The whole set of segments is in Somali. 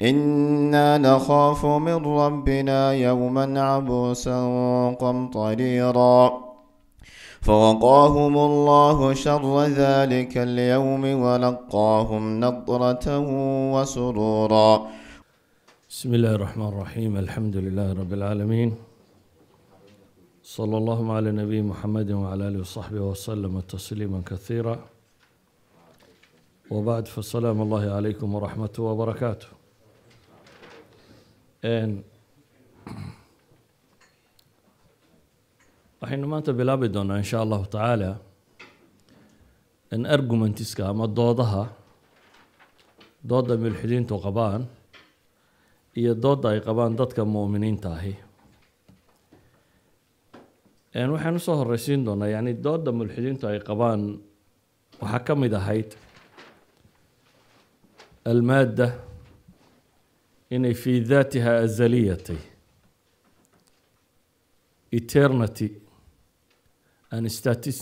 إنا نخاف من ربنا يوما عبوسا قمطريرا فوقاهم الله شر ذلك اليوم ولقاهم نضرة وسرورا بسم الله الرحمن الرحيم الحمد لله رب العالمين صلى الله على نبي محمد وعلى آله وصحبه وسلم تسليما كثيرا وبعد فالسلام الله عليكم ورحمته وبركاته Een, waxaynu maanta bilaabi doonaa in sha allahu tacaala argumentiska ama doodaha dooda mulxidiintu qabaan iyo dooda ay qabaan dadka mu'miniinta ahi. Waxaan u soo horeysiin doonaa yani dooda mulxidiintu ay qabaan waxaa ka mid ahayd almaadda inay fi daatiha azaliyatay eternity statis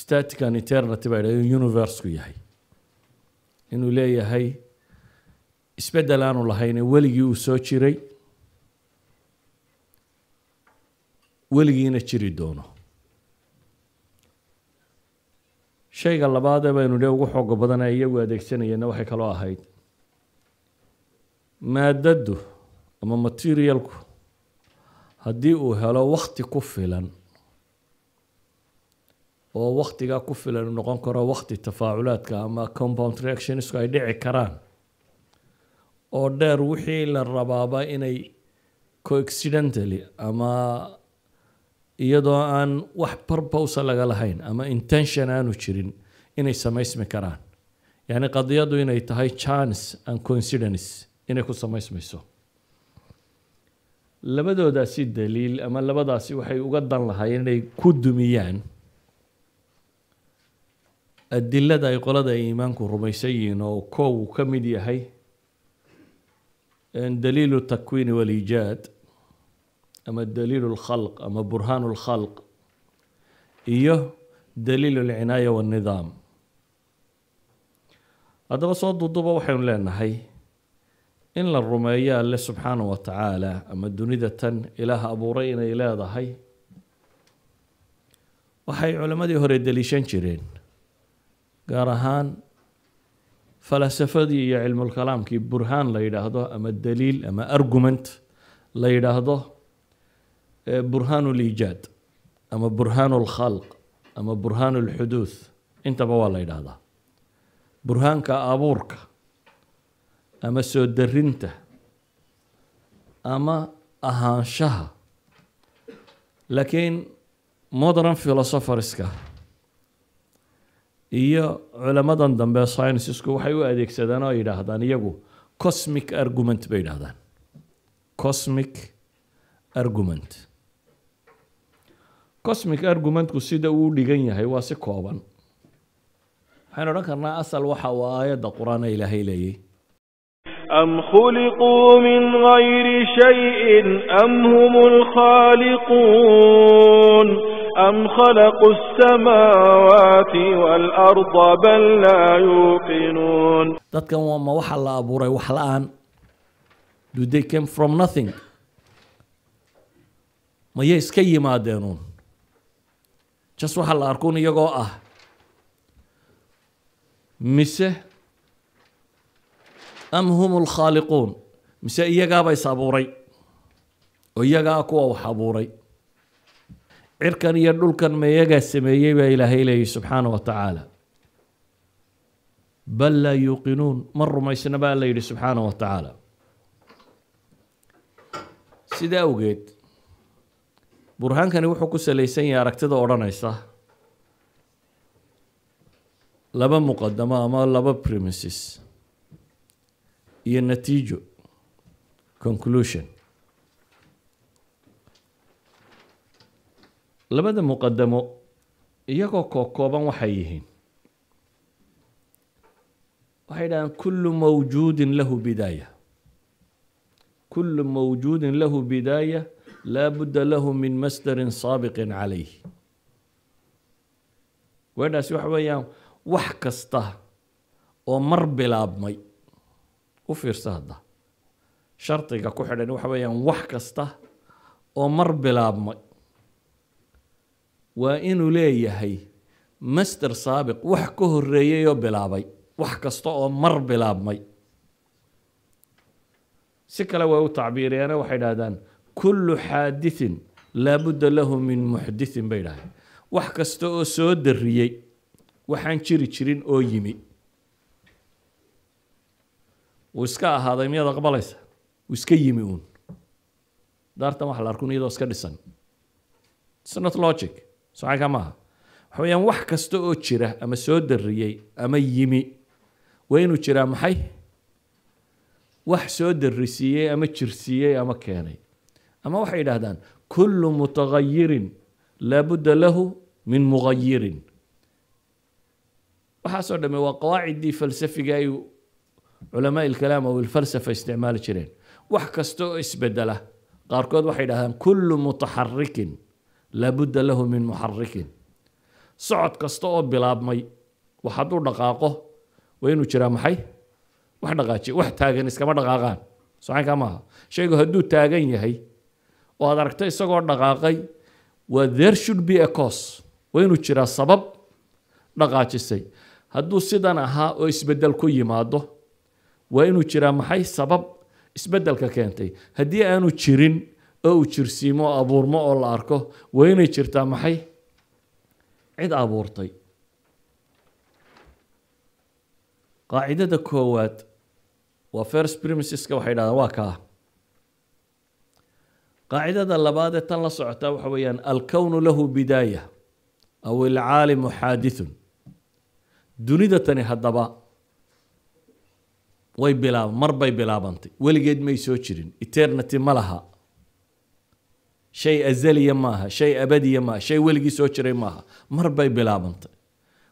static and eternity baa yidhahda universeku yahay. Inuu leeyahay isbeddel aanu lahayne weligii uu soo jiray weligiina jiri doono. Shayga labaadee baynu dhe ugu xooga badanee iyagu adeegsanayeenna waxay kaloo ahayd maadaddu ama materialku haddii uu helo wakti ku filan oo waktigaa ku filan noqon karo wakti tafaaculaadka ama compound reactionsku ay dhici karaan oo dheer wixii la rabaaba inay coaccidentally ama iyadoo aan wax purpose laga lahayn ama intention aanu jirin inay samaysmi karaan. Yacni qadiyadu inay tahay chance and coincidence inay ku samaysmayso labadoodaasi daliil ama labadaasi waxay uga dan lahaayeen inay ku dumiyaan. Adilada ay qolada iimaanku rumaysan yihiin oo kow uu ka mid yahay daliilu takwiini waliijaad ama daliilu lkhalq ama burhaanu lkhalq iyo daliilu alcinaaya walnidaam haddaba soo duuduba waxaynu leenahay in la rumeeyo alle subxaanahu wa tacaala ama dunida tan ilaah abuuray inay leedahay waxay culammadii hore deliishan jireen gaar ahaan falasafadii iyo cilmulkalaamkii burhaan la yidhaahdo ama daliil ama argument la yidhaahdo burhaanu liijaad ama burhaanu lkhalq ama burhaanu lxuduuth intaba waa la yidhaahdaa. Burhaanka abuurka ama soo darinta ama ahaanshaha laakiin modern philosopherska iyo culamadan dambe sciencesku waxay u adeegsadaan oo yidhaahdaan iyagu cosmic argument bay yidhahdaan cosmic argument. Cosmic argumentku sida uu dhigan yahay waa si kooban. Waxaynu odhan karnaa asal waxa uu aayadda qur'aan ee ilaahay leeyay أم خلقوا من غير شيء أم هم الخالقون أم خلقوا السماوات والأرض بل لا يوقنون dadkan waa ma waxa la abuuray wax do they came from nothing? Mayay iska yimaadeenuun jas waxa la arkuun iyagoo ah. Mise am hum lkhaaliquun mise iyagaaba is abuuray oo iyagaa kuwa wax abuuray cirkan iyo dhulkan ma iyagaa sameeyey baa ilaahay leeyay subxaana wa tacaala. Bal laa yuuqinuun ma rumaysna baa la yidhi subxaana wa tacaala. Sidaa awgeed burhaankani wuxuu ku salaysan yahay aragtida odhanaysa. Laba muqadamo ama laba premises iyo natiijo conclusion. Labada muqadamo iyagoo kookooban waxay yihiin. Waxay dhahaan kullu mawjuudin lahu bidaaya. Kullu mawjuudin lahu bidaaya laa budda lahu min masdarin saabiqin calayh weedhaasi waxa weeyaan wax kasta oo mar bilaabmay u fiirsa hadda shardiga ku xidhan waxa weeyaan wax kasta oo mar bilaabmay waa inuu leeyahay master saabiq wax ka horreeyay oo bilaabay wax kasta oo mar bilaabmay. Si kale way u tacbiiriyaane waxay idhahdaan kullu xaadithin laabudda lahu min muxdithin bay idhahdeen wax kasta oo soo darriyey waxaan jiri jirin oo yimi wuu iska ahaaday miyaad aqbalaysa? Wuu iska yimi uun. Daartan waxa la arkun iyadoo iska dhisan. It's not logic. Socanka maaha. Waxa weeyaan wax kasta oo jira ama soo darriyey ama yimi waa inuu jiraa maxay? Wax soo darrisiiyey ama jirsiiyey ama keenay. Ama waxay yidhaahdaan kullu mutagayirin laabudda lahu min mugayirin waxaasoo dhamme waa qawaaciddii falsafiga ay culamaa ilkalaam aw ilfalsafa isticmaali jireen. Wax kasta oo isbedela qaarkood waxay yidhahdaan kullu mutaxarikin laabudda lahu min muxarikin socod kasta oo bilaabmay wax hadduu dhaqaaqo waa inuu jiraa maxay? Wax dhaqaajiya wax taagan iskama dhaqaaqaan. Socanka maaha. Shaygu hadduu taagan yahay oo aad aragto isagoo dhaqaaqay waa there should be a cause. Waa inuu jiraa sabab dhaqaajisay. Hadduu sidan ahaa oo isbeddel ku yimaado waa inuu jiraa maxay sabab isbeddelka keentay? Haddii aanu jirin oo uu jirsiimo oo abuurmo oo la arko waa inay jirtaa maxay? Cid abuurtay. Qaacidada koowaad waa first premiseska waxay dhahdaan waa kaa. Qaacidada labaad ee tan la socotaa waxa weeyaan alkownu lahu bidaaya aw ilcaalimu xaadithun. Dunida tani haddaba way bilaab mar bay bilaabantay. Weligeed may soo jirin. Eternity ma laha. Shay azaliya maaha shay abadiya maaha shay weligii soo jiray maaha mar bay bilaabantay.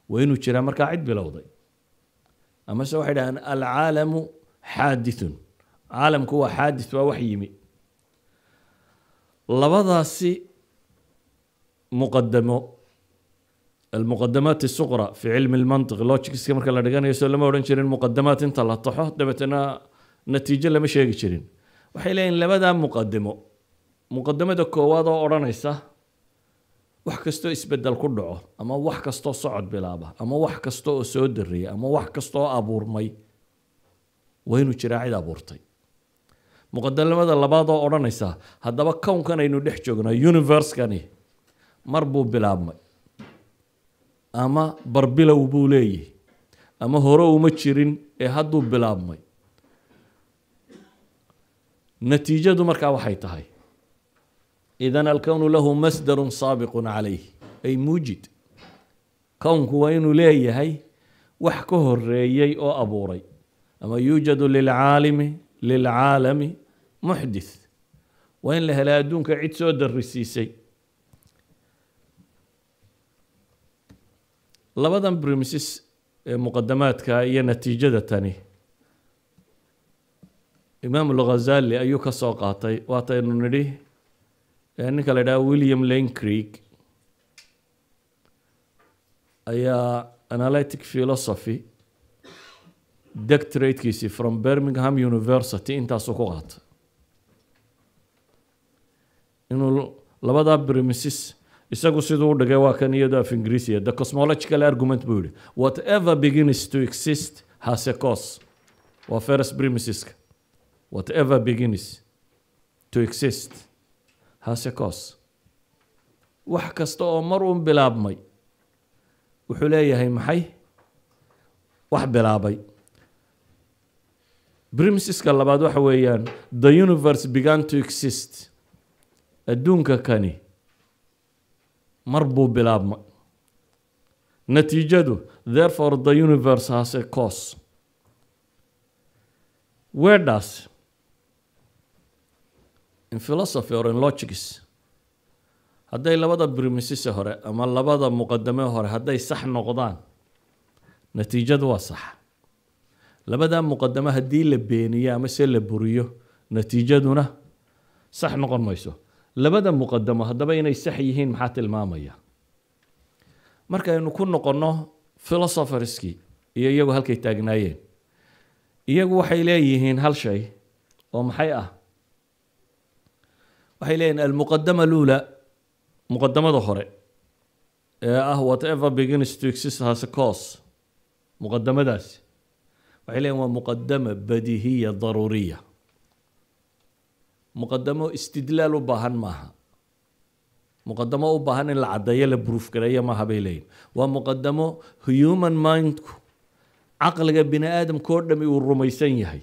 Waa inuu jiraa markaa cid bilowday. Amase waxay dhahaan alcaalamu xaadithun. Caalamku waa xaadith waa wax yimi. Labadaasi muqadamo almuqadamaat suqra fi cilmi lmantiq logicska marka la dhiganayo so lama odhan jirin muqadamaat inta la taxo dabeetana natiijo lama sheegi jirin waxay leeyihiin labadaa muqadimo muqadamada koowaad oo odhanaysa wax kastoo isbeddel ku dhaco ama wax kastoo socod bilaaba ama wax kasta oo soo darreeya ama wax kastaoo abuurmay waa inuu jiraa cid abuurtay muqadamada labaad oo odhanaysa haddaba kownkan aynu dhex joogno universekani mar buu bilaabmay ama barbilow buu leeyahy ama hore uma jirin ee hadduu bilaabmay. Natiijadu markaa waxay tahay. Idan alkownu lahu masdarun saabiqun calayh ay muujid. Kownku waa inuu leeyahay wax ka horeeyey oo abuuray. Ama yuujadu lilcaalimi lilcaalami muxdith. Waa in la helay adduunka cid soo darisiisay labadan premises muqadamaadka iyo natiijada tani. Imaam alghazali ayuu ka soo qaatay waataynu nidhi ninka la idhaha william lane creek. Ayaa analytic philosophy doctoratekiisii from birmingham university intaasuu ku qaatay. Inuu labadaa premises isagu siduu dhigay waa kan iyadoo af ingiriisiya the cosmological argument buu yihi whatever begins to exist has a cause. Waa first premiseska. Whatever begins to exist has a cause. Wax kasta oo mar uun bilaabmay wuxuu leeyahay maxay? Wax bilaabay. Premiseska labaad waxa weeyaan the universe began to exist. Adduunka kani mar buu bilaabmay natiijadu therefore the universe has a cause. Weedhaas in philosophy or in logics hadday labada brimisise hore ama labada muqadame hore hadday sax noqdaan? Natiijadu waa sax. Labadaa muqadame haddii la beeniyo ama se la buriyo natiijaduna sax noqon mayso labada muqadamo haddaba inay sax yihiin maxaa tilmaamaya? Markaynu ku noqonno philosopherskii iyo iyagu halkay taagnaayeen. Iyagu waxay leeyihiin hal shay oo maxay ah? Waxay leeyihiin almuqadama lula muqadamada hore ee ah whatever begins to exist has a cause muqadamadaasi waxay leeyihiin waa muqadama badihiya daruuriya muqadamo istidlaal u baahan maaha. Muqadamo u baahan in la caddeeyo la bruuf gareeyo maaha bay leeyihiin waa muqadamo human mindku caqliga bini aadamka oo dhami uu rumaysan yahay.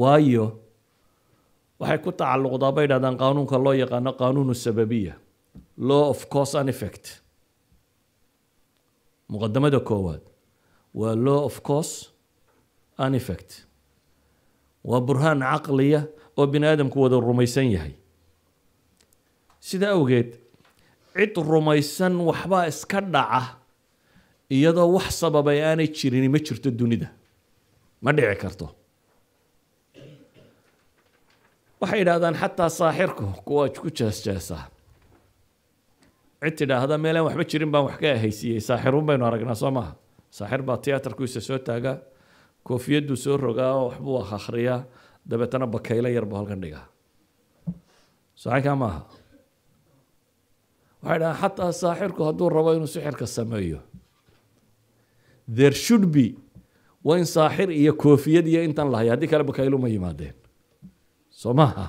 Waayo waxay ku tacalluqdaa bay dhahdaan qaanuunka loo yaqaano qaanuunu sababiya law of cause and effect. Muqadamada koowaad waa law of cause and effect waa burhaan caqliya oo bini aadamku wada rumaysan yahay. Sida awgeed cid rumaysan waxbaa iska dhaca iyadoo wax sababay aanay jirin ma jirto dunida. Ma dhici karto. Waxay yidhaahdaan xataa saaxirku kuwa ku jeesjeesaa cid tidhaahda meelaan waxba jirin baan wax ka ahaysiiyey. Saaxiruun baynu aragnaa soo maaha saaxir baa tiyaatarkiisa soo taagaa koofiyaduu soo rogaa waxbuu akhriyaa. Dabeetana bakaylo yar buu halkan dhigaa. Saxinkaa maaha? Waxay dhahaan xataa saaxirku hadduu rabo inuu sixirka sameeyo. There should be waa saaxir iyo koofiyad iyo intan lahay. Haddii kale bakaylo ma yimaadeen. Soo maaha?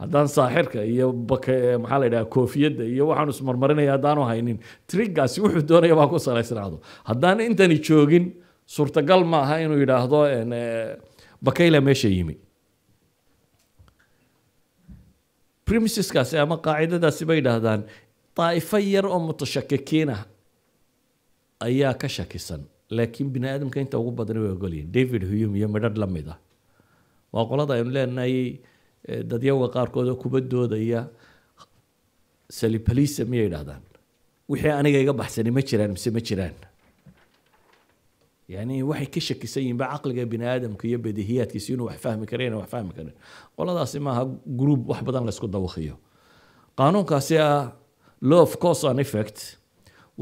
Haddaan saaxirka iyo maxaa la yidhaha koofiyadda iyo waxaan ismarmarinaya haddaanu haynin triggaasi wuxuu doonaya baa ku salaysnaado haddaan intani joogin suurtagal ma aha inuu yidhaahdo bakayla meesha yimi. Premiseskaasi ama qaacidadaasi bay yidhaahdaan daa'ifo yar oo mutashakikiin ah ayaa ka shakisan. Laakiin bini aadamka inta ugu badani way ogolyihin david huyum iyo midhadh la mid ah. Waa qolada aynu leenahay dadyawga qaarkood oo kuba doodaya salipalisa miyay yidhahdaan wixii aniga iga baxsani ma jiraan mise ma jiraan yani waxay ka shakisan yihiin ba caqliga bini aadamka iyo badihiyaadkiisa inuu wax fahmi kara inuu wax fahmi karin qoladaasi maaha group wax badan laysku dawakiyo qaanuunkaasi ah law of cause and effect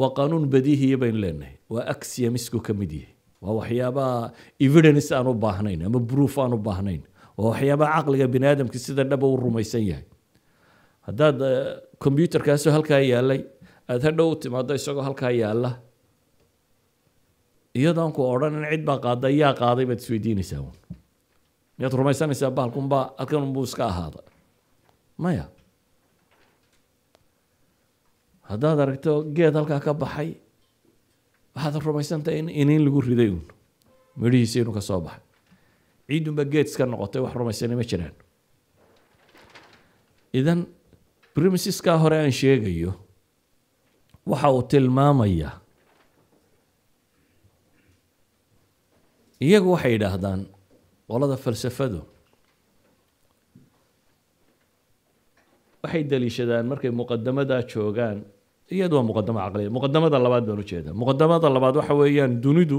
waa qaanuun badihiya baynu leenahay waa axiomisku ka mid yahay waa waxyaabaha evidence aan u baahnayn ama proof aan u baahnayn waa waxyaabaha caqliga bini aadamka sida dhaba u rumaysan yahay haddaad computerkaasoo halkaa yaalay aada hadhow timaado isagoo halkaa yaalla iyadoon ku odhanin cid baa qaaday yaa qaaday baad isweydiinaysaa un miyaad rumaysanaysaa bahalkunbaa halkan unbuu iska ahaada maya. Haddaad aragto geed halkaa ka baxay waxaad rumaysantahay in iniin lagu riday un midhihiisa inuu ka soo baxay. Ciidunba geed iska noqotay wax rumaysani ma jiraan. Idan premiseska hore aan sheegayo waxa uu tilmaamayaa iyagu waxay yidhaahdaan qolada falsafadu waxay daliishadaan markay muqadamadaa joogaan. Iyadu waa muqadamo caqliya. Muqadamada labaad baan u jeedaa muqadamada labaad waxa weeyaan dunidu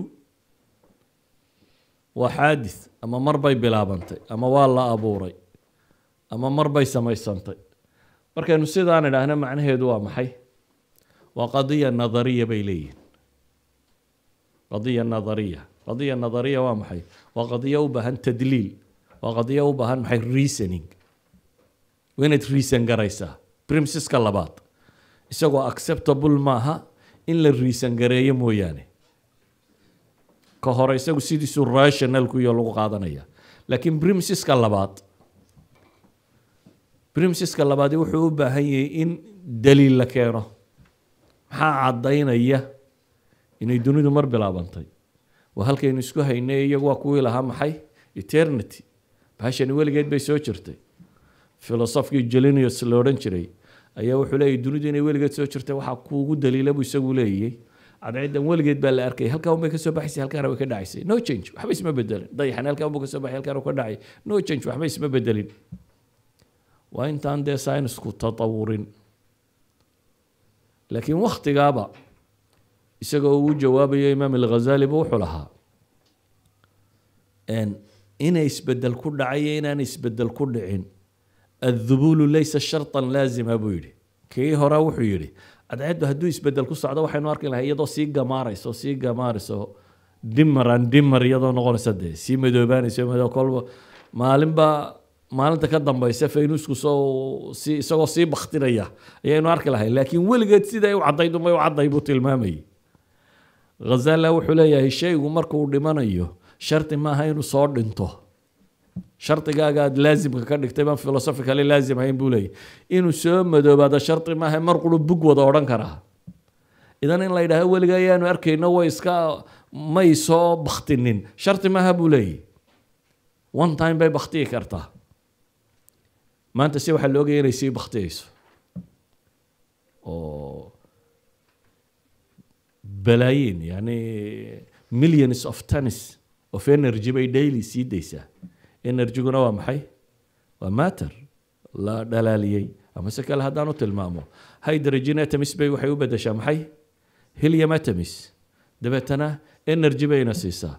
waa xaadis ama mar bay bilaabantay ama waa la abuuray ama mar bay samaysantay. Markaynu sidaan idhaahna macnaheedu waa maxay? Waa qadiya nadariya bay leeyihiin qadiya nadariya qadiya nadariya waa maxay? Waa qadiyo u baahan tadliil. Waa qadiyo u baahan maxay reasoning? Waa reason garaysaa primsiska labaad. Isagoo acceptable maaha in la reason gareeyo mooyaane. Ka hore isagu sidiisu rationalku iyo lagu qaadanaya. Laakiin primsiska labaad primsiska labaadi wuxuu u baahan yahay in daliil la keeno. Maxaa caddaynaya? Inay dunidu mar bilaabantay waa halkaynu isku haynay iyagu waa kuwii lahaa maxay? Eternity. Bahashani weligeed bay soo jirtay. Filosofkii jelinius la odhan jiray ayaa wuxuu leeyahy dunidu inay weligeed soo jirtay waxaa kuugu daliila buu isagu leeyay. Cadceedan weligeed baa la arkay halkaa unbay ka soo baxaysay halkaana way ka dhacaysay. No change waxba isma bedelin dayaxan halkaa unbuu ka soo baxay halkaana ka dhacay. No change waxba isma bedelin waa intaan dee saynisku tatawurin. Laakiin waktigaaba isagoo uu jawaabayo imaam alghazaliba wuxuu lahaa. Inay isbeddel ku dhacay iyo inaan isbeddel ku dhicin adhubuulu laysa shartan laazima buu yidhi. Kii hore wuxuu yidhi cadceeddu hadduu isbeddel ku socdo waxaynu arki lahay iyadoo sii gamaarayso sii gamaarayso dimar aan dimar iyadoo noqonaysa dee sii madoobaanaysa madoo kolba maalinba maalinta ka dambeysa faynusku soo si isagoo sii baktinaya ayaynu arki lahay laakiin weligeed siday u caddayd umay u cadday buu tilmaamayay ghazala wuxuu leeyahay shaygu markuu dhimanayo shardi maaha inuu soo dhinto. Shardigaaga laazimka ka dhigtay baan philosophically laazim ahayn buu leeyahy inuu soo madoobaado shardi maaha mar quru bug wada odhan karaa. Idan in la yidhaaho weliga ayaanu arkayno way iska may soo baktinin shardi maaha buu leeyahy one time bay baktiyi kartaa. Maanta se waxaa la inay sii baktiyeyso oo balaayiin yani millions of tons of energy bay daily sii daysaa energyguna waa maxay? Waa matter. La dhalaaliyey ama se kale haddaan u tilmaamo hydrogen atoms bay waxay u bedeshaa maxay? Helium atoms dabeetana energy bayna siisaa.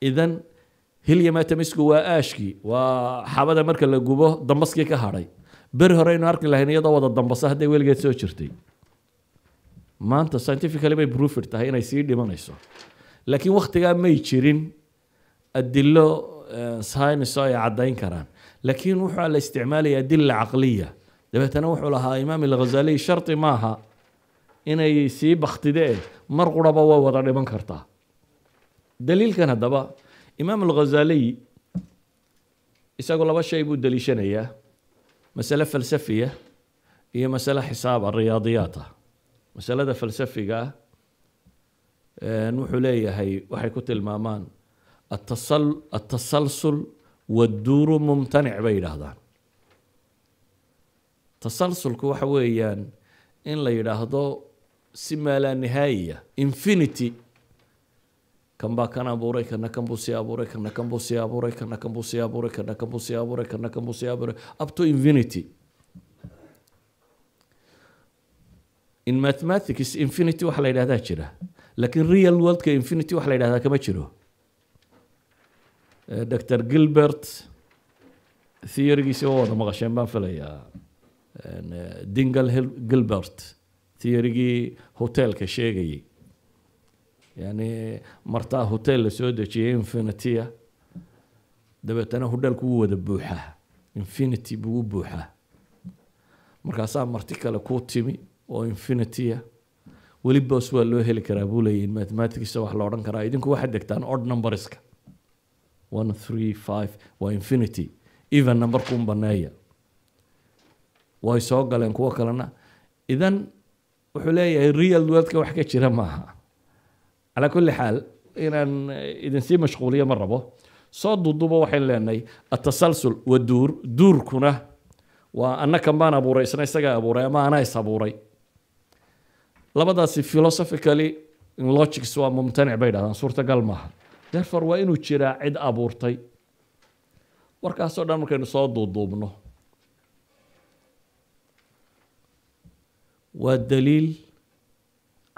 Idan helium atomisku waa aashkii waa xabada marka la gubo dambaskii ka hadhay beri hore aynu arki lahayn iyadoo wada dambasa hadday weligeed soo jirtay maanta scientifically bay proofed tahay inay sii dhimanayso. Laakiin waktigaa may jirin adilo science oo ay caddayn karaan. Laakiin wuxuu la isticmaalaya adila caqliya. Dabeetana wuxuu lahaa imaam alghazali shardi maaha inay sii baktidee mar quraba way wada dhiman kartaa. Daliilkan haddaba imaam alghazaliy isagu laba shay buu daliishanayaa. Masale falsafiya iyo masale xisaaba riyaadiyaat ah masalada falsafiga wuxuu leeyahay waxay ku tilmaamaan atasal atasalsul waduuru mumtanic bay yidhaahdaan. Tasalsulku waxa weeyaan in la yidhaahdo si maalaa nihaayiya infinity. Kan baa kan abuuray kana kan buu sii abuuray kana kan buu sii abuuray kana kan buu sii abuuray kana kan buu sii abuuray kana kan buu sii abuuray up to infinity in mathematics infinity waxa la yidhahdaa jira. Laakiin real worldka infinity waxa la yidhahdaa kama jiro. Dr gilbert theorygiisi waa wada maqasheen baan filayaa dingal gilbert theorygii hotelka sheegayay. Yani martaa hotel la dejiyay infinitya dabeetana hodheelku wuu wada buuxaa infinity buu buuxaa markaasaa marti kale kuu timi oo infinitya weli boos waa loo heli karaa buu leeyahin mathematicsa wax la karaa. Idinku waxaad degtaan odd numberska. One three five waa infinity. Even numberkuun baneeya way soo galeen kuwo kalena. Idan wuxuu leeyahay real worldka wax ka jira maaha. Calaa kulli xaal inaan idinsii mashquuliyo ma rabo. Soo duuduba waxaynu leenahay atasalsul wa duur duurkuna waa annakan baan abuuray isna isagaa abuuray ama anaa is abuuray labadaasi philosophically in logics waa mumtanic bay dhahdaan suurtagal maaha. Therefore waa inuu jiraa cid abuurtay. Warkaasoo dhan markaynu soo duuduubno waa daliil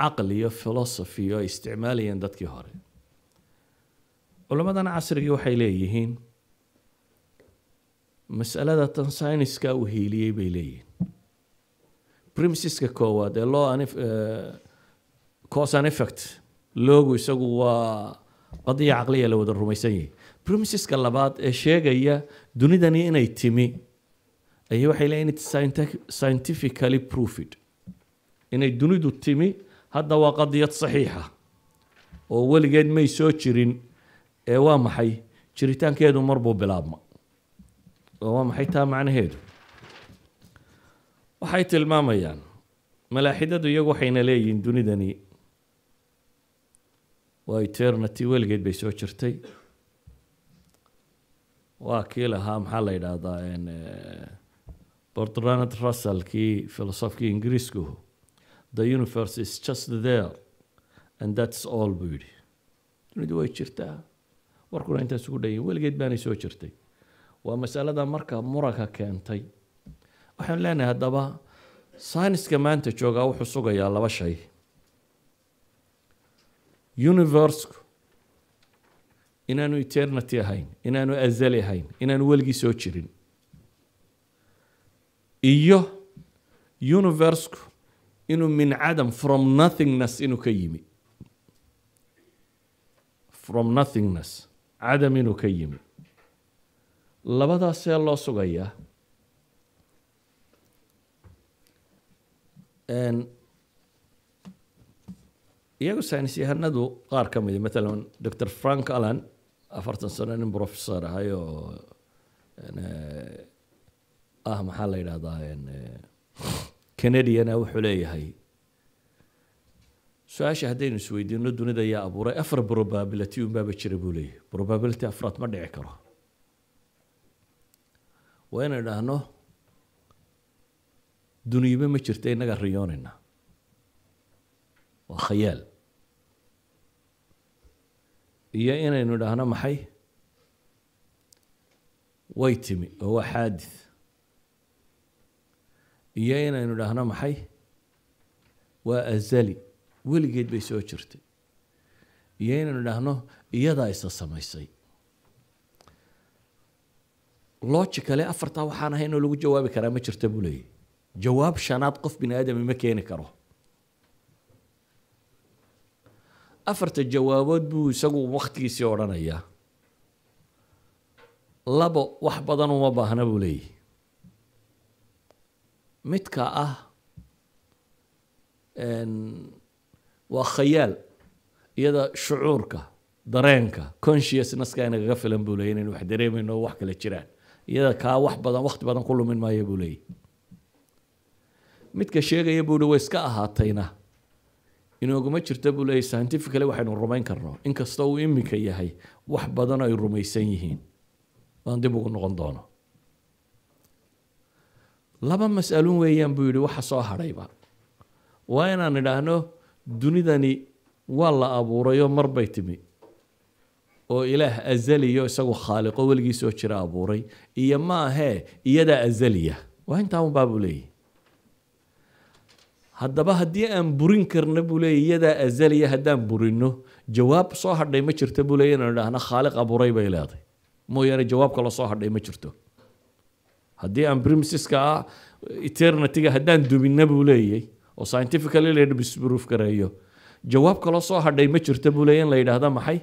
caqli iyo philosophy oo ay isticmaalayeen dadkii hore. Culammadan casrigii waxay leeyihiin masalada tan syniska uu hiiliyey bay leeyihiin primesiska koowaad ee law cause and effect loogu isagu waa qadiya caqliya la wada rumaysan yahay primesiska labaad ee sheegaya dunidani inay timi. Ayay waxay leeyihiin it scientifically proofed. Inay dunidu timi hadda waa qadiyad saxiixa oo weligeed may soo jirin ee waa maxay jiritaankeedu marbuu bilaabma oo waa maxay taa macnaheedu waxay tilmaamayaan malaaxidadu iyagu waxayna leeyihiin dunidani waa eternity weligeed bay soo jirtay. Waa kii lahaa maxaa la yidhaahdaa bertrand russell kii filosofkii ingiriisku the universe is just there and that's all buu yidhi. Dunidu way jirtaa. Warkuna intaas ugu dhanyihin weligeed baanay soo jirtay. Waa masalada marka muranka keentay waxaan leenahay haddaba syniska maanta joogaa wuxuu sugayaa laba shay. Universeku inaanu eternity ahayn inaanu azali ahayn inaanu weligii soo jirin. Iyo universeku inuu min cadam from nothingness inuu ka yimi. From nothingness cadam inuu ka yimi. Labadaas see loo sugayaa iyagu saynis yahanadu qaar ka midi matalan dr frank allan afartan sano nin professor ahay oo ah maxaa la yidhahdaa canadiana wuxuu leeyahay. Su'aasha haddaynu isweydiino dunida yaa abuuray afar probability unbaaba jira buu leeyahay. Probability afraad ma dhici karo. Waa inay dhahno duniyiba ma jirta innaga riyoonayna waa khayaal. Iyo inaynu dhahno maxay? Way timi oo waa xaadith iyo inaynu dhahno maxay? Waa azali weligeed bay soo jirtay. Iyo inaynu dhahno iyadaa isa samaysay. Logicale afartaa waxaan ahay inoo lagu jawaabi karaa ma jirta buu leeyahy jawaab shanaad qof bini aadami ma keeni karo afarta jawaabood buu isagu waktigiisii odhanayaa labo wax badan uma baahna buu leeyahy midka ah waa khayaal iyada shucuurka dareenka consciousnesska inagaga filan buu leeyay inaynu wax dareemayno oo wax kale jiraan iyada kaa wax badan wakti badan ku lumin maayo buu leeyahy midka sheegaya buu hi way iska ahaatayna. Inooguma jirta buu leeyahy scientifically waxaynu rumayn karno. Inkastoo uu iminka yahay wax badan ay rumaysan yihiin. Waan dib ugu noqon doono. Laba mas'aluun weeyaan buu yidhi waxa soo hadhayba. Waa inaan idhaahno dunidani waa la abuurayoo mar bay timi. Oo ilaah azaliyo isagu khaaliqo weligii soo jira abuuray. Iyo ma ahee iyadaa azaliya. Waa intaa unbaa buu leeyahy haddaba haddii aan burin karna buu leeyahy iyadaa azaliya haddaan burino jawaab soo hadhay ma jirta buu leeyahy inaan idhaahno khaaliq abuuray bay leedahay. Mooyaane jawaab kaloo soo hadhay ma jirto. Haddii aan primsiska ah eternityga haddaan dubinna buu leeyay oo scientifically la disproof gareeyo jawaab kaloo soo hadhay ma jirta buu leeyay in la yidhaahda maxay?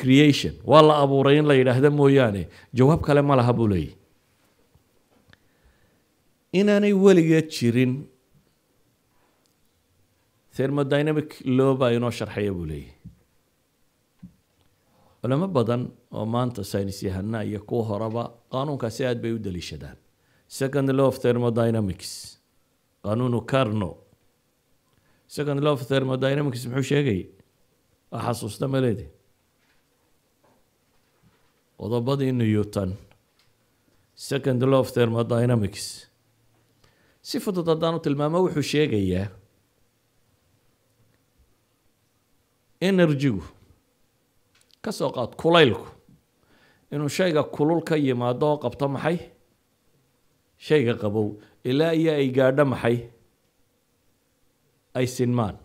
Creation. Waa la abuuray in la yidhaahda mooyaane. Jawaab kale ma laha buu leeyay inaanay weligeed jirin thermodynamic law baa inoo sharxaya buu leeyay culamo badan oo maanta saynis yahana iyo kuwa horeba qaanuunkaasi aad bay u daliishadaan. Second law of thermodynamics qaanuunu carno second law of thermodynamics muxuu sheegay? Waa xasuusta maleedi qodobadii newton. Second law of thermodynamics. Si fudud haddaan u tilmaamo wuxuu sheegayaa energygu ka soo qaad kulaylku inuu shayga kulul ka yimaado oo qabto maxay? Shayga qabow. Ilaa iyo ay gaadho maxay? Ay sinmaan.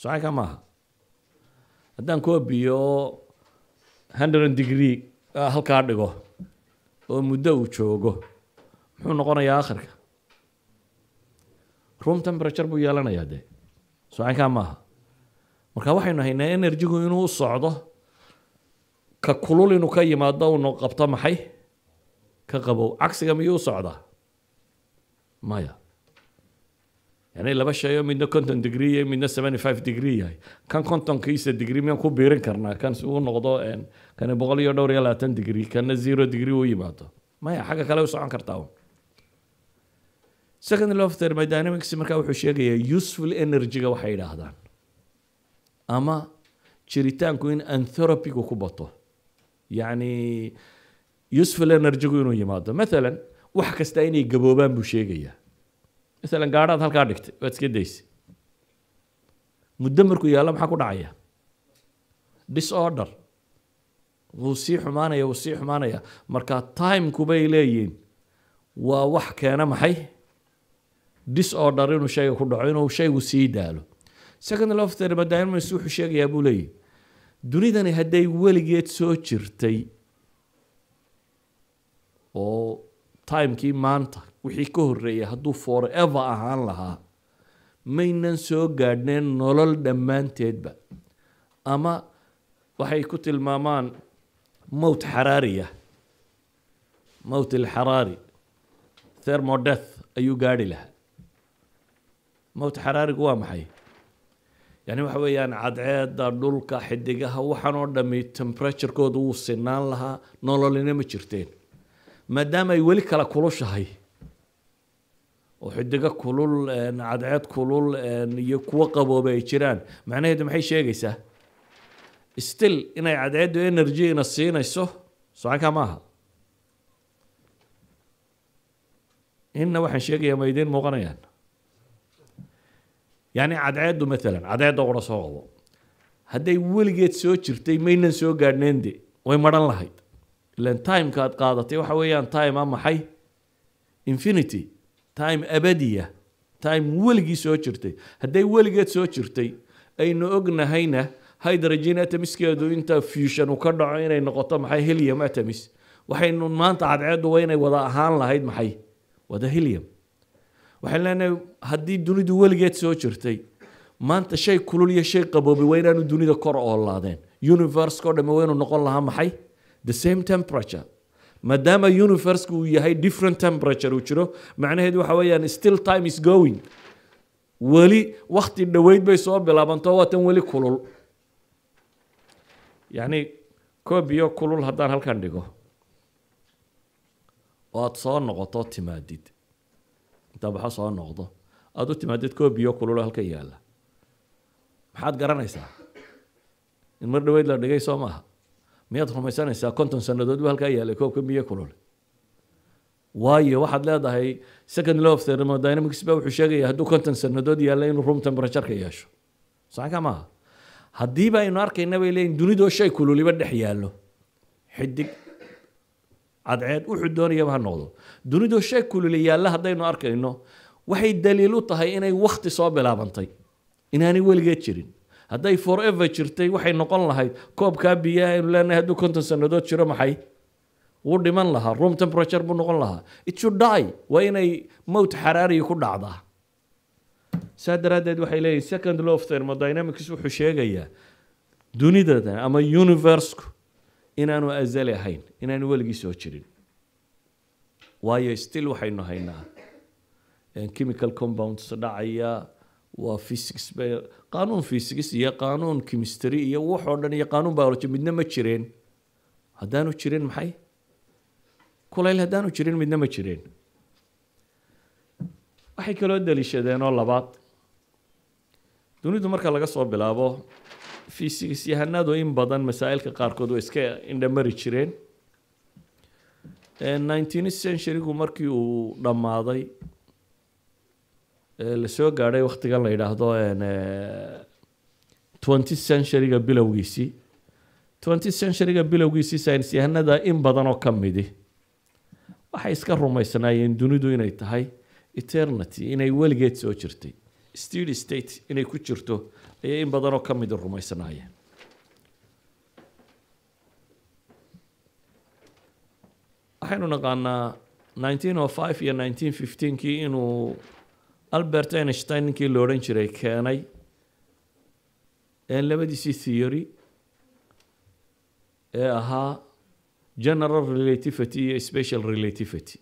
Socanka maaha. Haddaan kuwa biyo oo hundred degree halkaa dhigo oo muddo uu joogo muxuu noqonayaa akhirka? Room temperature buu yeelanayaa dee? Socankaa maaha marka waxaynu haynaa energygu inuu socdo ka kulul inuu ka yimaado unu qabto maxay? Ka qabow. Cagsiga miyuu socdaa? Maya. Yani laba shay oo midna conton degree iyo midna seventy five degree yahay. Kan contonkiisa degree miyaan ku biirin karnaa? Kan si uu noqdo kani boqol iyo dhowr iyo labaatan degree kana zero degree u yimaado maya xagga kale u socon kartaa un second law of thermodynamics markaa wuxuu sheegayaa useful energy-ga waxay yidhaahdaan ama jiritaanku in anthropigu ku bato. Yacni useful energy-gu inuu yimaado. Mathalan wax kasta inay gaboobaan buu sheegayaa mathalan gaadhaad halkaa dhigtay waad iska daysay. Muddo markuu yaallo maxaa ku dhacaya? Disorder. Wuu sii xumaanaya wuu sii xumaanaya. Marka timeku bay leeyihiin. Waa wax keena maxay? Disorder inuu shayga ku dhaco inuu shaygu sii daalo second of thermodynamics wuxuu sheegayaa buu leeyahy dunidani hadday weligeed soo jirtay oo timekii maanta wixii ka horreeyay hadduu forever ahaan lahaa maynan soo gaadhneen nolol dhammaanteedba. Ama waxay ku tilmaamaan mowt xaraariya mowt alxaraari thermodeath ayuu gaadhi lahaa. Mowt xaraarigu waa maxay yani waxa weeyaan cadceedda dhulka xidigaha waxaan oo dhami temperaturekooda wuu sinaan lahaa nololina ma jirteen. Maadaama ay weli kala kulushahay oo xidigo kulul cadceed kulul iyo kuwo qabooba ay jiraan. Macnaheedu maxay sheegaysaa? Still inay cadceeddu energy ina siinayso socankaa maaha inna waxaan sheegayaa ma idiin muuqanayaan yani cadceeddu maalan cadceedda qura soo qabo hadday weligeed soo jirtay maynan soo gaadhneen de way maran lahayd. Ilan timeka aad qaadatay waxa weeyaan time a maxay infinity time abadiya time weligii soo jirtay hadday weligeed soo jirtay aynu ognahayna hydrogen atomiskeedu inta fusion uu ka dhaco inay noqoto maxay helium atomis waxaynu maanta cadceeddu waa inay wada ahaan lahayd maxay? Wada helium waxaan leenahay haddii dunidu weligeed soo jirtay maanta shay kulul iyo shay qaboobay waa inaanu dunida kor oolaadeen universe-ko dhamme waa inuu noqon lahaa maxay? The same temperature. Maadaama universe-ku uu yahay different temperature uu jiro macnaheedu waxa weeyaan still time is going. Weli wakti dhoweyd bay soo bilaabanto waa tan weli kulul. Yacni koob iyo kulul haddaan halkan dhigo oo aada soo noqoto timaadid baxa soo noqdo. Aada u timaadid koob biyo kululo halkan yaalla. Maxaad garanaysaa? In mar dhaweyd la dhigay soo maaha. Miyaad rumaysanaysaa? konton sannadood buu halkaa yaallay koobka biyo kulul. Waayo waxaad leedahay second law of thermodynamics ba wuxuu sheegaya hadduu konton sannadood yaalla inuu room temperatureka yeesho. Saxanka maaha. Haddiiba aynu arkayna bay leeyihiin dunidoo shay kululiba dhex yaallo. Xidig. Cadceed wuxuu doonayaba ha noqdo dunidoo shay kululi yaalla haddaynu arkayno. Waxay daliil u tahay inay wakti soo bilaabantay. Inaanay weligeed jirin. Hadday forever jirtay waxay noqon lahayd koobkaa biyaha aynu leenahay hadduu konton sannadood jiro maxay? Wuu dhiman lahaa room temperature buu noqon lahaa. It should die. Waa inay mowt xaraariya ku dhacdaa. Saa daraaddeed waxay leeyihiin second law of thermodynamics wuxuu sheegayaa dunidadan ama universeku inaanu azali ahayn inaanu weligii soo jirin waayo still waxaynu haynaa chemical compounds dhacaya waa physics qaanuun physics iyo qaanuun chemistry iyo wax oo dhan iyo qaanuun biology midna ma jireen haddaanu jirin maxay kulayl haddaanu jirin midna ma jireen waxay kaloo daliishadeen oo labaad dunidu marka laga soo bilaabo. Physics yahanadu in badan masaa'ilka qaarkood way iska indhamari jireen nineteenth centurygu markii uu dhammaaday la soo gaadhay waktigan la yidhaahdo twenty centuryga bilowgiisii. Twenty centuryga bilowgiisii science yahanada in badan oo ka midi. Waxay iska rumaysnaayeen dunidu inay tahay eternity inay weligeed soo jirtay. Steady state inay ku jirto ayay in badan oo ka midi rumaysnaayeen waxaynu naqaanaa nineteen o five iyo nineteen fifteenkii inuu albert einstein ninkii la odhan jiray keenay labadiisii theory ee ahaa general relativity iyo special relativity.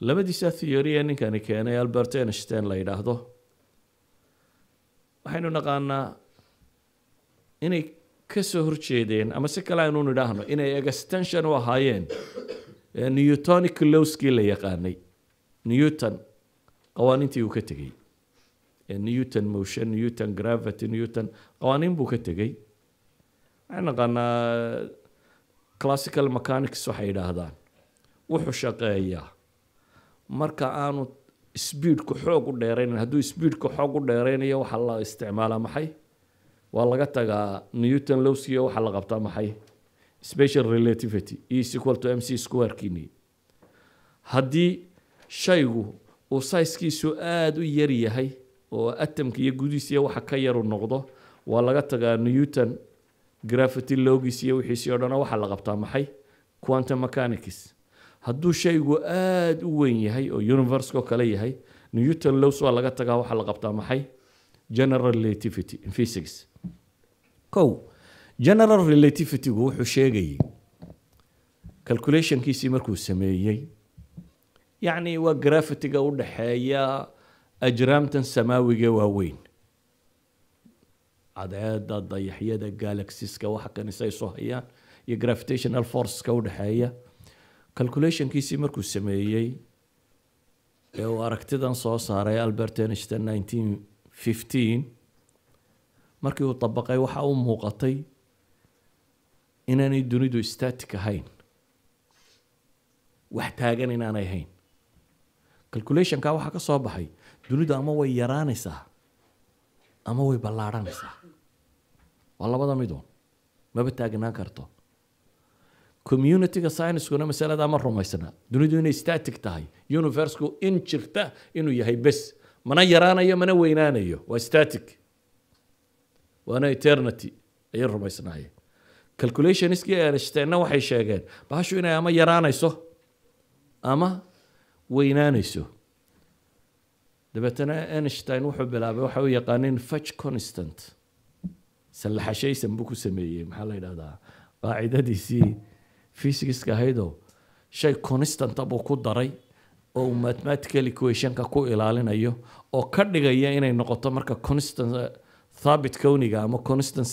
Labadiisa theory ee ninkani keenay albert einstein la yidhaahdo. Waxaynu naqaanaa inay ka soo horjeedeen ama si kale aynu nidhaahno inay extension u ahaayeen newtonic lowskii la yaqaanay. Newton qawaaniintii uu ka tegey. Newton motion newton gravity newton qawaaniin buu ka tegey. Waxaan naqaanaa classical mechanics waxay yidhaahdaan wuxuu shaqeeyaa. Marka aanu speedku xoog u dheeraynan hadduu speedku xoog u dheeraynayo waxaa la isticmaalaa maxay waa laga tagaa newton lowskiyo waxaa la qabtaa maxay? Special relativity is equal to mc squarekiini haddii shaygu uu saiskiisu aada u yar yahay oo atomka iyo gudiisiya waxa ka yaru noqdo waa laga tagaa newton gravity lowgiis iyo wixiisii o dhan waxaa la qabtaa maxay? Quantum mechanics. Hadduu shaygu aada u weyn yahay oo universeko kale yahay newton lows waa laga tagaa waxaa la qabtaa maxay? General relativity in physics kow general relativitygu wuxuu sheegayay calculationkiisii markuu sameeyey. Yacni waa grafitiga u dhexeeya ajraamtan samaawiga waaweyn. Cadceeda dayaxyada galaxiska waxa kanisa ay soo hayaan iyo gravitational forceska u dhexeeya calculationkiisii markuu sameeyey ee uu aragtidan soo saaray albert einstein nineteen fifteen markii uu dabaqay waxa u muuqatay inaanay dunidu static ahayn wax taagan inaanay ahayn. Calculationka waxaa ka soo baxay dunidu ama way yaraanaysaa ama way ballaadhanaysaa. Waa labada midoon maba taagnaan karto. Communityga scienskuna masalada ma rumaysna. Dunidu inay static tahay universku in jirta inuu yahay bes. Mana yaraanayo mana weynaanayo waa static waana eternity ayay rumaysnaayeen. Calculationskii einsteinna waxay sheegeen bahashu inay ama yaraanayso ama weynaanayso. Dabeetana einstein wuxuu bilaabay waxa u yaqaaneen fudge constant. Sallaxashaysan buu ku sameeyey maxaa la yidhahdaa qaacidadiisii physicska ahaydoo shay constanta buu ku daray oo uu mathematical equationka ku ilaalinayo oo ka dhigaya inay noqoto marka constant thaabit kowniga ama constant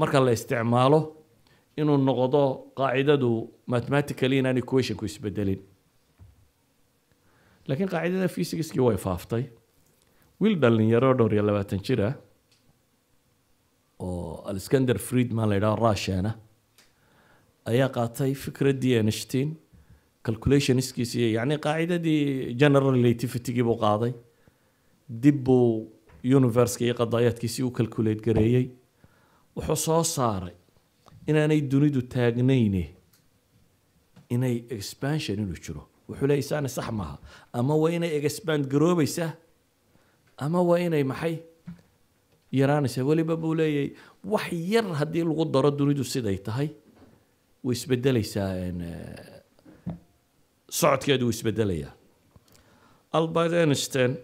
marka la isticmaalo inuu noqdo qaacidadu mathematically inaan equationku isbedelin. Laakiin qaacidada physicskii way faaftay. Wiil dhalinyaro dhowr iyo labaatan jir ah oo alexander friedman la yidhaho russiana ayaa qaatay fikraddii einstein calculationskiisii yacni qaacidadii general relativitygii buu qaaday. Dib buu universka iyo qadaayaadkiisii u calculate gareeyey wuxuu soo saaray inaanay dunidu taagnayne inay expansion inuu jiro. Wuxuu leeyahy saana sax maaha. Ama waa inay expand garoobaysaa ama waa inay maxay? Yaraanaysaa weliba buu leeyahay. Wax yar haddii lagu daro dunidu siday tahay way isbedelaysaa socodkeedu wuu isbedelayaa albert einstein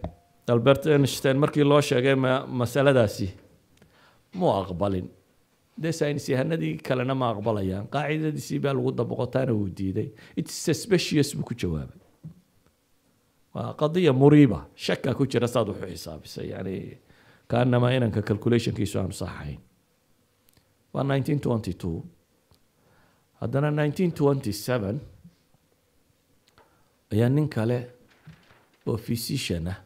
albert einstein markii loo sheegay ma masaladaasi muu aqbalin. Dee yahanadii kalena ma aqbalayaan. Qaacidadiisii baa lagu dabaqotaana wuu diiday. Its suspicious buu ku jawaabay. Waa qadiya muriiba. Shaka ku jira saad wuxu xisaabisay. Yani kaanamaa inanka calculationkiisu aanu saxayn. Waa nineteen twenty two haddana nineteen twenty seven ayaa nin kale oo physician ah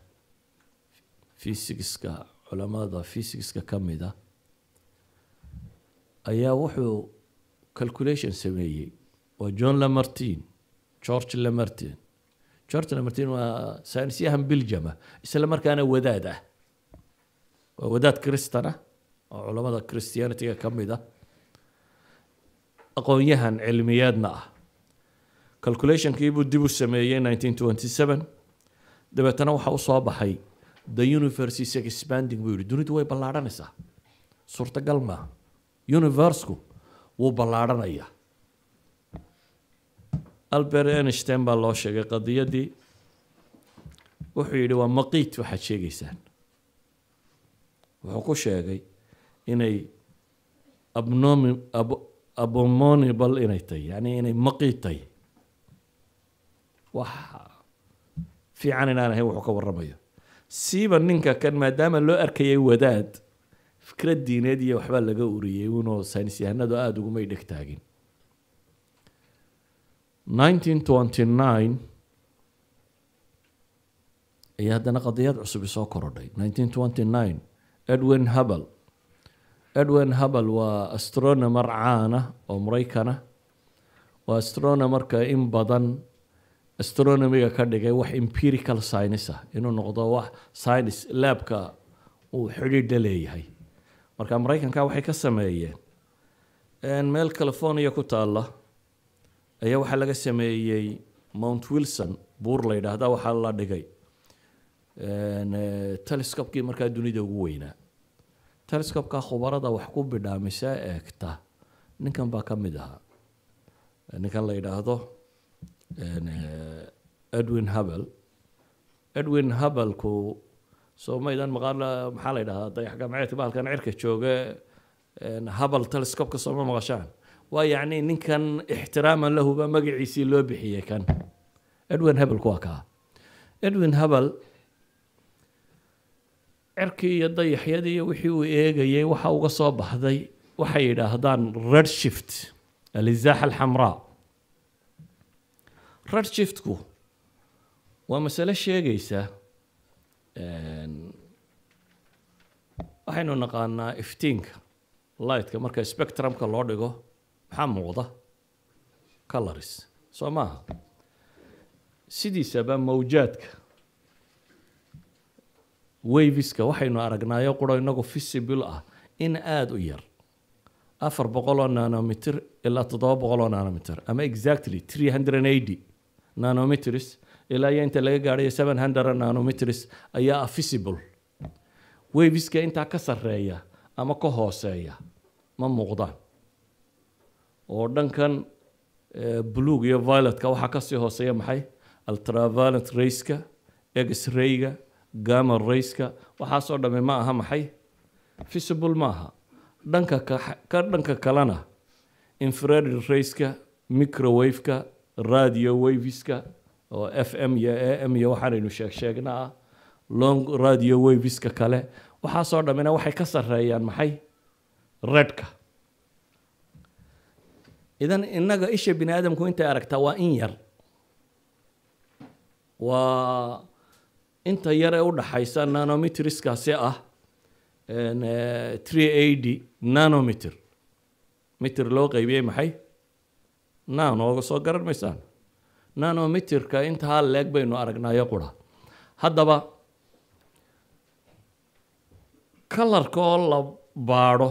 physicska culamada physicska ka mid ah ayaa wuxuu calculation sameeyey. Waa john lamartin george lamartin george lamartin waa saynisyahan biljama isla markaana wadaad ah. Waa wadaad kristan ah oo culamada christianityga ka mid ah. Aqoon-yahan cilmiyeedna ah. Calculationkiibuu dib u sameeyey nineteen twenty seven dabeetana waxaa u soo baxay the universe is expanding buu yihi dunidu way ballaadhanaysaa suurtagal maaha universku wuu ballaadhanayaa albert einstein baa loo sheegay qadiyadii. Wuxuu yidhi waa maqiit waxaad sheegaysaan. Wuxuu ku sheegay inay abnomi ab abominable inay tahay yacni inay maqiit tahay. Wax fiican inaan ahayn wuxuu ka warramayo siiba ninka kan maadaama loo arkayay wadaad fikrad diineed iyo waxbaa laga uriyey unoo saynis yahanadu aada ugumay dheg taagin. nineteen twenty nine ayaa haddana qadiyad cusub isoo korodhay nineteen twenty nine edwin hubble. Edwin hubble waa astronomer caana oo maraykana waa astronomerka in badan astronomiga ka dhigay wax empirical science ah. Inuu noqdo wax science laabka uu xidhiidha leeyahay marka maraykanka waxay ka sameeyeen meel california ku taalla ayaa waxaa laga sameeyey mount wilson buur la yidhaahda waxaa la dhigay telescopekii markaa dunida ugu weynaa telescopeka khubarada wax ku bidhaamisaa eegta ninkan baa ka mid ahaa. Ninkan la yidhaahdo edwin hubble. Edwin hubble-ku soo maydan maqaan maxaa la yidhahdaa dayax gamceedka bahalkan cirka jooga habal telescopeka sooma maqashaan. Waa yacni ninkan ixtiraaman lahuba magaciisii loo bixiyey kan. Edwin hebelku waa kaa. Edwin hebel cirkii iyo dayaxyadii iyo wixii uu eegayay waxa uga soo baxday waxay yidhaahdaan red shift alizaaxa alxamraa red shiftku waa masale sheegaysa waxaynu naqaanaa iftiinka lightka marka spectrumka loo dhigo maxaa muuqda colors soo maaha sidiisaba mawjaadka waviska waxaynu aragnaayo quro inagu visible ah in aada u yar. Afar boqol oo nanometer ilaa toddoba boqol oo nanometer. Ama exactly three hundred and eighty nanometers ilaa iyo inta laga gaadhayo seven hundred nanometers ayaa visible waviska intaa ka sarreeya ama ka hooseeya ma muuqdaan oo dhankan blueg iyo violetka waxaa ka sii hooseeya maxay? Ultraviolet rayska x-rayga gama rayska. Waxaasoo dhamme ma aha maxay? Visible ma aha. Dhanka ka dhanka kalena infrared rayska microwaveka radio waviska oo f m iyo a m iyo waxaanaynu sheeg sheegna ah long radio waviska kale. Waxaasoo dhammina waxay ka sarreeyaan maxay? Redka. Idan innaga isha bini aadamku intay aragtaa waa in yar. Waa inta yar u dhaxaysa nanometriskaasi ah three eighty nanometer. Meter loo qaybiyey maxay nanooga soo garan maysaan? Nanometerka intaa leeg baynu aragnaayo qura haddaba kalarka oo la baadho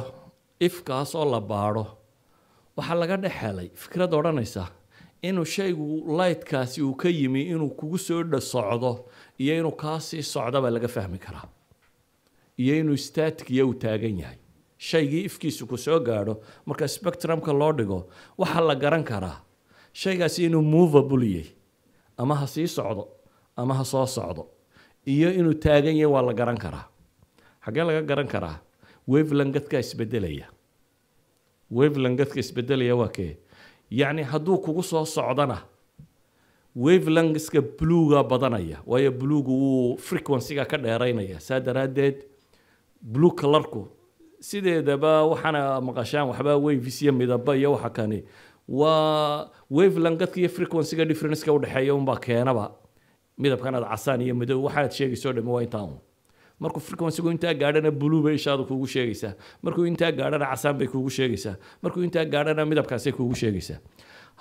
ifkaas oo la baadho waxaa laga dhex helay fikrad odhanaysa inuu shaygu lightkaasi uu ka yimi inuu kugu soo dha socdo iyo inuu kaasii socda baa laga fahmi karaa. Iyo inuu staticya uu taagan yahay shaygii ifkiisu ku soo gaadho marka spectrumka loo dhigo waxaa la garan karaa shaygaasi inuu movable yahy ama ha sii socdo ama ha soo socdo iyo inuu taagan yahay waa la garan karaa. Xaggee laga garan karaa? Wavelangadka isbedelaya. Wavelangadka isbedelaya waa kee? Yacni hadduu kugu soo socdana wavelangska bluega badanaya waayo bluegu wuu frequencyga ka dheeraynaya saa daraaddeed blue colorku sideedaba waxaana maqashaan waxbaa waves iyo midaba iyo waxa kani. Waa wavelangadka iyo frequencyga differenceka udhexeeya unbaa keenaba. Midabkanaad casaan iyo madow waxaad sheegayso dhami waa intaa un markuu frequencygu intaa gaadhana blue bay ishaadu kuugu sheegaysaa. Markuu intaa gaadhana casaan bay kuugu sheegaysaa. Markuu intaa gaadhana midabkaasay kuugu sheegaysaa.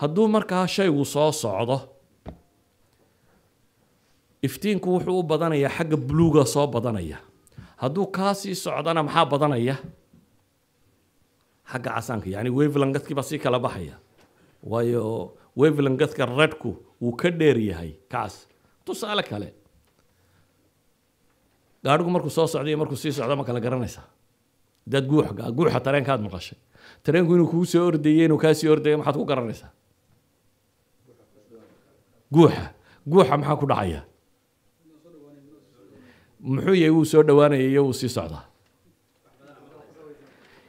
Hadduu markaa shaygu soo socdo iftiinku wuxuu u badanayaa xagga bluega soo badanaya hadduu kaasii socdana maxaa badanaya? Xagga casaanka yacni wavelangadkii baa sii kala baxaya. Waayo wavelangadka redku wuu ka dheer yahay kaas. Tusaale kale gaadhigu markuu soo socdo iyo markuu sii socdo ma kala garanaysaa dad guuxa guuxa tareenkaad maqashay. Tareenku inuu kugu soo ordayey inuu kaasii ordaya maxaad ku garanaysaa? Guuxa. Guuxa maxaa ku dhacaya muxuu yahay wuu soo dhawaanaya iyo wuu sii socdaa?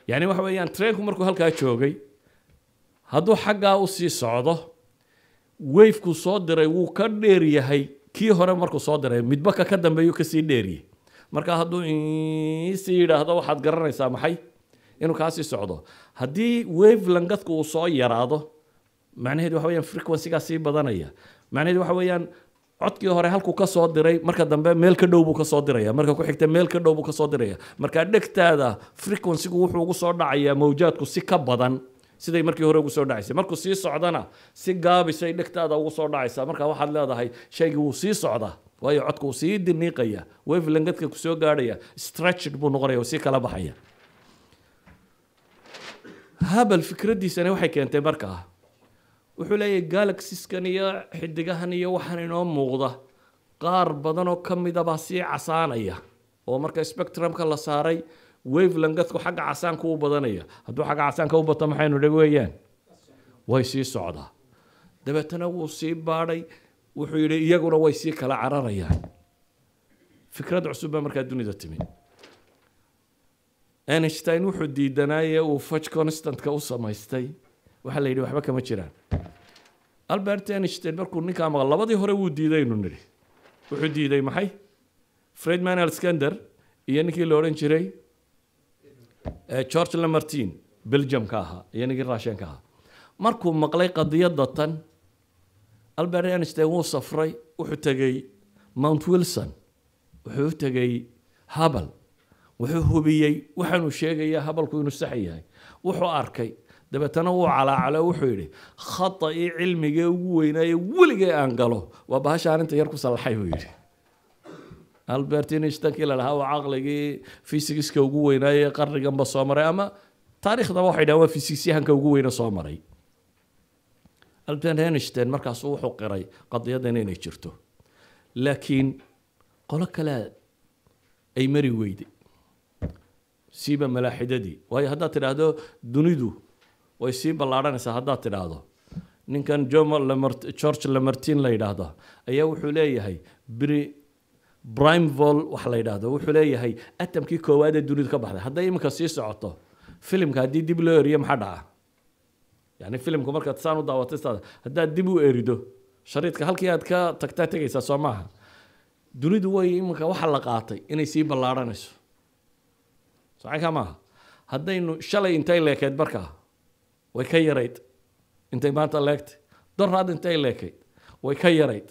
Yani waxa weeyaan treenku markuu halkaa joogay hadduu xaggaa u sii socdo wafekuu soo diray wuu ka dheer yahay. Kii hore markuu soo diray midba ka dambeeyuu ka sii dheeriyey marka hadduu sii yidhaahdo waxaad garanaysaa maxay? Inuu kaasii socdo. Haddii wavelangadku uu soo yaraado macnaheedu waxa weyaan frequencygaa sii badanaya. Macnaheedu waxa weeyaan codkii hore halkuu ka soo diray marka dambe meel ka dhow buu ka soo diraya. Marka ku xigta meel ka dhow buu ka soo diraya. Marka dhegtaada frequencygu wuxuu ugu soo dhacayaa mawjaadku si ka badan. Siday markii hore ugu soo dhacaysay. Markuu sii socdana si gaabisay dhegtaada ugu soo dhacaysa. Marka waxaad leedahay shaygii wuu sii socdaa waayo codku wuu sii diniiqaya. Wavelangadka ku soo gaadhaya stretched buu noqonaya sii kala baxaya. Habal fikraddiisani waxay keentay markaa wuxuu leeyahay galaxiskan iyo xidigahan iyo waxaan inoo muuqda. Qaar badan oo ka midabaa sii casaanaya oo marka spectrumka la saaray wavelangadku xagga casaanka u badanaya. Hadduu xagga casaanka u bato maxaynu dheg weeyaan? Way sii socdaa. Dabeetana wuu sii baadhay wuxuu yidhi iyaguna way sii kala cararayaan. Fikrad cusub baa markaa dunida timi. Einstein wuxuu diidanaaye uu fudge constantka u samaystay waxaa la yidhi waxba kama jiraan. Albert einstein markuu ninkaa maqal labadii hore wuu diiday inu nidhi. Wuxuu diiday maxay? Fred manuel skander iyo ninkii la odhan jiray eh, george lamartin belgium-ka ahaa iyo ninkii russian-ka ahaa. Markuu maqlay qadiyadda tan albert einstein wuu safray wuxuu tegey mount wilson wuxuu tegey habal wuxuu hubiyey waxaanuu sheegaya habalku inuu sax yahay. Wuxuu arkay dabeetana wuu calaacalo wuxuu yidhi khataii cilmigee ugu weynaaye weligee aan galo. Waa bahashaan inta yar ku sallaxay buu yidhi. Albert einsteinkii la dhahaa waa caqligii fysigiska ugu weynaaye qarniganba soo maray ama taariikhdaba waxay dhahaan waa fysiksyahanka ugu weyne soo maray. Albert einstein markaasu wuxuu qiray qadiyadan inay jirto. Laakiin qolo kale ay mari weyday siiba malaaxidadii. Waayo haddaad tidhaahdo dunidu way sii ballaadhanaysaa haddaad tidhaahdo. Ninkan george lamartin la yidhaahdo ayaa wuxuu leeyahay bri brimevol waxa la yidhaahdo. Wuxuu leeyahay atamkii koowaad ee dunidu ka baxday. Hadday iminka sii socoto filimka haddii dib loo eriyo maxaa dhaca? Yani filimku markaad saan u daawatay haddaad dib u erido shariidka halkii aad ka tagtaa tegaysaa soo dunidu way iminka waxa la qaatay inay sii ballaadhanayso. Sacanka maaha. Haddaynu shalay intay leekeyd markaa way ka yarayd intay maanta leegtay doraad intay leekayd way ka yarayd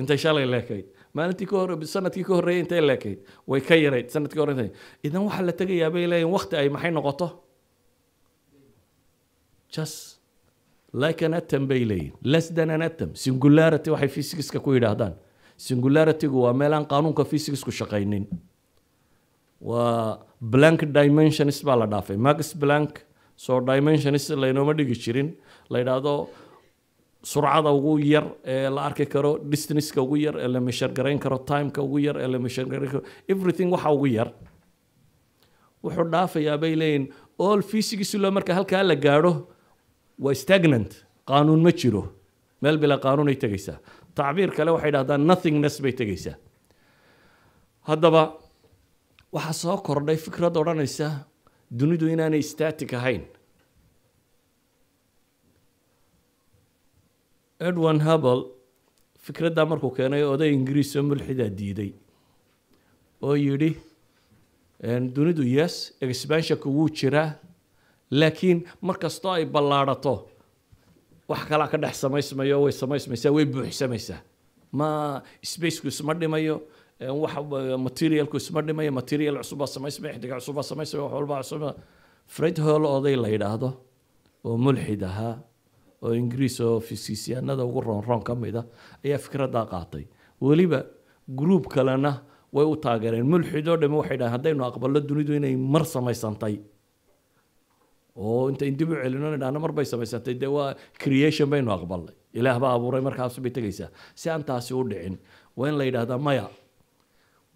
intay shalay leekayd maalintii sannadkii ka horreeyay intay leekayd way ka yarayd sannadkii hore idan waxaa la tegayaa bay leeyihiin waqti ay maxay noqoto? Just like an atom bay leeyihiin less than an atom. Singularity waxay physicska ku yidhaahdaan singularitygu waa meel aan qaanuunka physicsku shaqaynin. Waa blank dimensions baa la dhaafay max blank soo dimensions laynooma dhigi jirin la yidhaahdo surcada ugu yar ee la arki karo distanceka ugu yar ee la measure garayn karo timeka ugu yar ee la measure garayn karo everything waxa ugu yar. Wuxuu dhaafayaa bay leeyihiin all physics marka halkaa la gaadho waa stagnant qaanuun ma jiro. Meel bilaa qaanuun ay tegaysaa. Tacbiir kale waxay dhahdaan nothingness bay tegaysaa. Haddaba waxaa soo kordhay fikrad odhanaysa dunidu inaanay static ahayn. Edwin hubble fikraddaa markuu keenay oday ingiriis oo mulxidaa diiday oo yidhi dunidu yes expansionka wuu jiraa laakiin mar kastoo ay ballaadhato wax kalaa ka dhex samaysmayo way samaysmaysaa way buuxsamaysaa ma spaceku isma dhimayo wax materialku isma dhimayo material cusubbaa samaysmaya xidiga cusubbaa samaysmaya wax walbaa cusub fred hall oday la yidhaahdo oo mulxid ahaa oo ingiriis oo fisisyaanada ugu roonroon ka mid a ayaa fikraddaa qaatay. Weliba gruub kalena way u taageereen. Mulxid oo dhami waxay dhahen haddaynu aqballo dunidu inay mar samaysantay. Oo intayn dib u celino idhaahno mar bay samaysantay. Dee waa creation baynu aqbalnay. Ilaah baa abuuray markaas bay tegaysaa si aan taasi u dhicin waa in la yidhaahdaa maya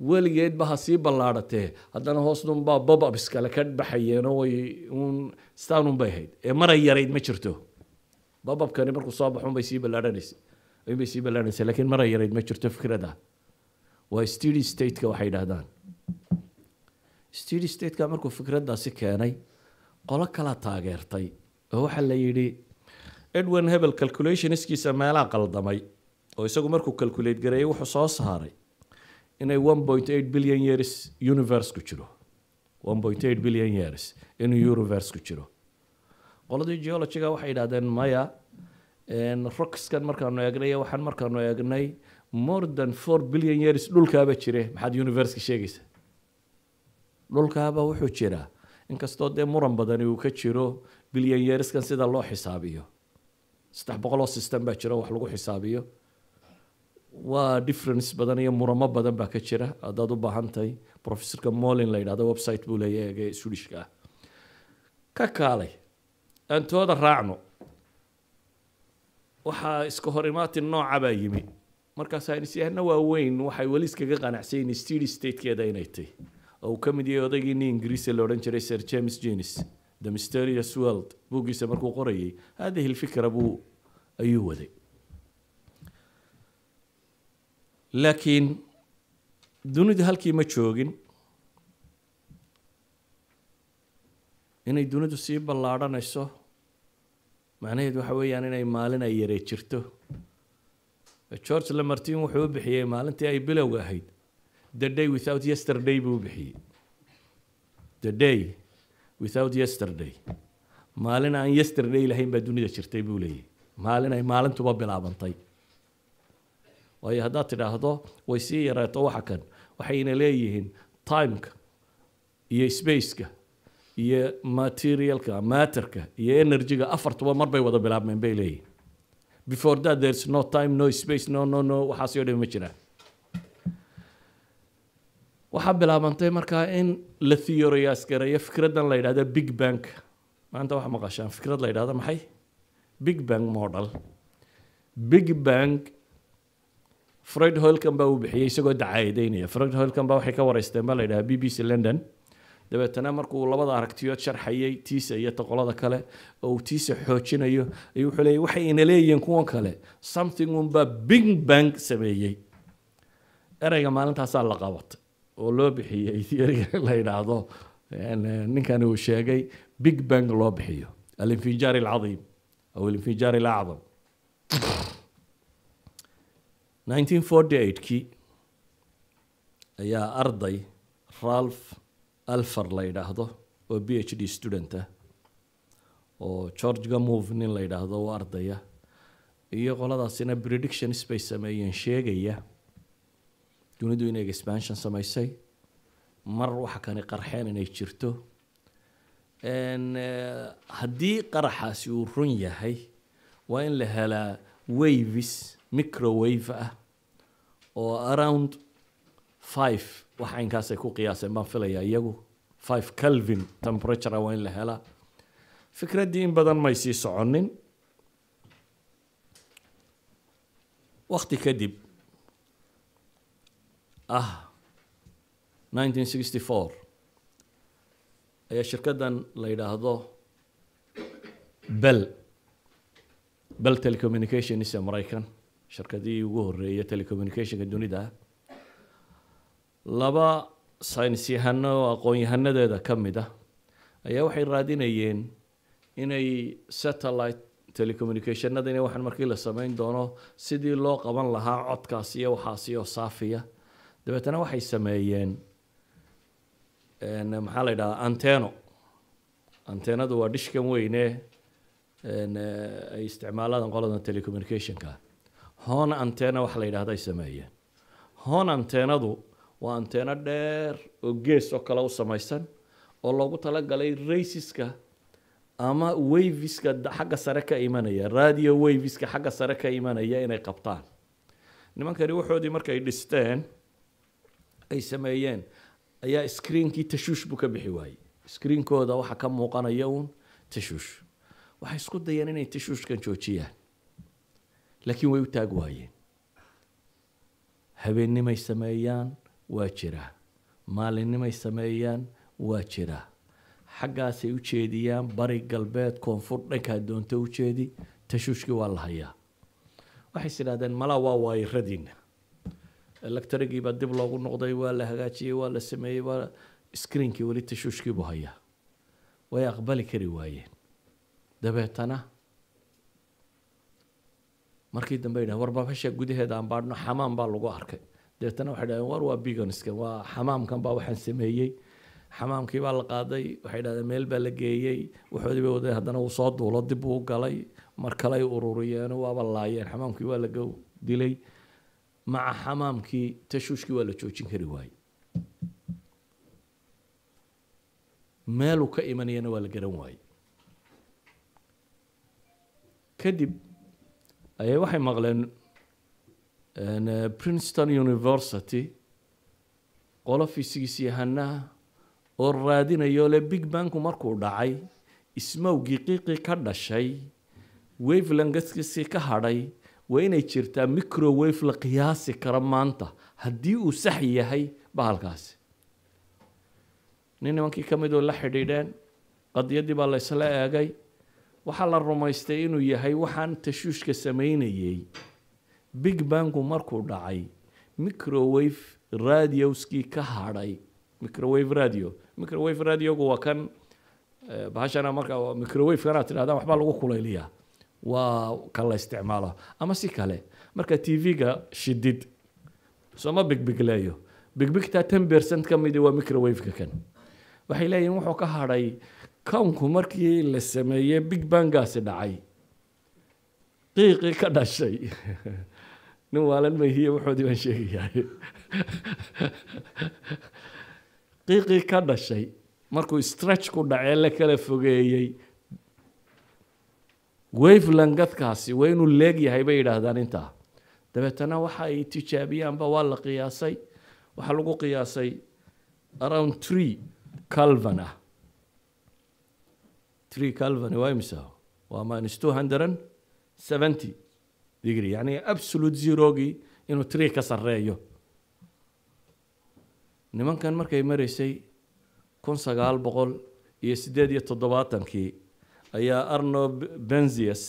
weligeedba ha sii ballaadhatee haddana hoosdunbaa bob-ups kale ka baxayeenoo way uun staanun bay ahayd. Ee maray yarayd ma jirto. Bob-upkani markuu soo baxun bay sii ballaadhanaysay bay sii ballaadhanaysay laakiin maray yarayd ma jirto fikradda waa steady stateka waxay yidhahdaan steady stateka markuu fikraddaasi keenay qolo kala taageertay oo waxaa la yidhi edwin hebel calculationskiisa meelaa qaldamay oo isagu markuu calculate gareeyay wuxuu soo saaray inay billion years universe ku jiro. billion years inuu universe ku jiro. Qoladii geologiga waxay yidhahdeen maya rockskan markaanu eegnay iyo waxaan markaanu eegnay more than four billion years dhulkaaba jire. Maxaad universka sheegaysa? Dhulkaaba wuxuu jiraa inkastoo dee muran badani uu ka jiro billion yearskan sida loo xisaabiyo. Saddex boqoloo system baa jiro wax lagu xisaabiyo waa difference badan iyo muramo badan baa ka jira. Haddaad u baahan tahay professorka molin la yidhahdo website buu leeyahay ee swedishka ah. Ka kaalay aan tooda raacno. Waxaa iska hor imaatin nooca baa yimi. Markaa saynisyahana waaweyn waxay weli iskaga qanacsayin steady statekeeda inay tahy oo uu ka mid yahay odaygii nin ingiriisa la odhan jiray sir james jenis the mysterious world buuggiisa markuu qorayay hadihi lfikra buu ayuu waday laakiin dunidu halkii ma joogin. Inay dunidu sii ballaadhanayso macnaheedu waxa weeyaan inay maalin ay yaree jirto. George lamartin wuxuu u bixiyey maalintii ay bilowga ahayd. The day without yesterday buu u bixiyey. The day without yesterday. Maalin aan yesterday lahayn baa dunida jirtay buu leeyahy maalin ay maalintuba bilaabantay waayo haddaad tidhaahdo way sii yareeto waxa kan. Waxayna leeyihiin timeka iyo spaceka iyo materialka matterka iyo energyga. Afartuba mar wada bilaabmeen bay leeyihiin before that there's no time no space no no no waxaas oo dhan ma jiraan waxaa bilaabantay markaa in la theoryas gareeyo fikraddan la yidhahdo big bang. Maanta waxaa maqashaan fikrad la yidhahdo maxay? Big bang model. Big bang freud holkan baa uu bixiyey isagoo dacaayadeynaya. Freud holkan baa waxay ka wareysteen baa la yidhaha b b c london. Dabeetana markuu labada aragtiyood sharxayay tiisa iyo toqolada kale oo uu tiisa xoojinayo ayuu wuxuu leeyay waxay ina leeyihiin kuwan kale. Something unbaa big bang sameeyey. Ereyga maalintaasaa la qabatay oo loo bixiyey theoryga la yidhaahdo. Ninkani uu sheegay big bang loo bixiyo. Alinfijaar alcadiim. Aw alinfijaar alacdam 1948kii ayaa arday ralph alfar la yidhaahdo oo b h d student ah oo george gamove nin la yidhaahdo oo ardaya. Iyo qoladaasina predictions bay sameeyeen sheegaya. Dunidu inay expansion samaysay. Mar waxa kani qarxeen inay jirto. Haddii qaraxaasi uu run yahay waa in la helaa waves microwave ah oo around five waxa inkaasay ku qiyaaseen baan filayaa iyagu. Five calvin temperature waa in la helaa. Fikraddii in badan may sii soconin. Wakti kadib ah 1964 ayaa shirkaddan la yidhaahdo bell. Bell telecommunications ee maraykan shirkadihii ugu horreeya telecommunicationka dunida laba saynis yahano oo aqoon-yahanadeeda ka mid ah ayaa waxay raadinayeen inay satellite telecommunicationada in waxaan markii la samayn doono sidii loo qaban lahaa codkaas iyo waxaasi oo saafiya. Dabeetana waxay sameeyeen maxaa la yidhahdaa anteno antenadu waa dhishkan weyne ay isticmaaladaan qoladan telecommunicationka hon antena waxa la yidhahda ay sameeyeen hon antenadu waa anteno dheer oo gees oo kale u samaysan oo loogu talagalay raysiska ama waviska xagga sare ka imanaya radio waviska xagga sare ka imanaya inay qabtaan. Nimankani waxoodii markay dhisteen ay sameeyeen ayaa screenkii tashuush buu ka bixi waayey. Screenkooda waxa ka muuqanaya uun tashuush waxay isku dayeen inay tashuushkan joojiyaan laakiin way u taag waayeen. Habeennimay sameeyaan waa jiraa maalinimay sameeyaan waa jiraa xaggaasay u jeediyaan bari galbeed koonfur dhankaa doonto u jeedi tashuushkii waa la hayaa. Waxay is idhahdeen malaa waa waayiradiina electrigii baa dib loogu noqday waa la hagaajiyey waa la sameeyey waa screenkii weli tashuushkiibuu hayaa. Way aqbali kari waayeen. Dabeetana markii dambe yidhaha war babasha gudaheeda aan baadhno xamaam baa lagu arkay. Dabeetana waxay dhahdeen war waa biganiskan waa xamaamkan baa waxaan sameeyey. Xamaamkii baa la qaaday waxay dhahdeen meel baa la geeyey. Waxoodii bay wadeen haddana uu soo duulo dib uu galay. Mar kale ay ururiyeen waaba laayeen. Xamaamkii waa laga dilay. Maca xamaamkii tashuushkii waa la joojin kari waayey. Meeluu ka imanayana waa la garan waayey. Kadib ayay waxay maqleen princeton university qolo fisigis yahanaha oo raadinayo le big banku markuu dhacay ismowgii qiiqii ka dhashay wavelangaskisii ka hadhay waa inay jirtaa microwave la qiyaasi karo maanta haddii uu sax yahay bahalkaasi nin nimankii ka mid oo la xidhiidheen qadiyaddii baa la ysla eegay waxaa la rumaystay inuu yahay waxaan tashuushka samaynayey big banku markuu dhacay microwave radioskii ka hadhay. Microwave radio. Microwave radiogu waa kan Eh, bahashana marka microwave-kana tidhahdaan waxbaa lagu kulayliyaa waa kan la isticmaalo. Ama si kale marka tv-ga shidid sooma bigbigleeyo. Bigbigtaa ten percent ka midi waa microwave-ka kan. Waxay leeyihiin wuxuu ka hadhay kownku markii la sameeyey big bangaasi dhacay qiiqii ka dhashay. Nin waalan mayhiye wuxoodii baan sheegayaa. Qiiqii ka dhashay markuu stretch ku dhacee la kala fogeeyey wavelangadkaasi waa inuu leeg yahay bay yidhaahdaan intaa dabeetana waxa ay tijaabiyaanba waa la qiyaasay. Waxaa lagu qiyaasay around three calvin ah three calvin waa imisa waa minus two hundred and seventy degree. Yani absolute zerogii inuu three ka sarreeyo nimankan markay maraysay kun sagaal boqol iyo siddeed iyo toddobaatankii ayaa arno benzius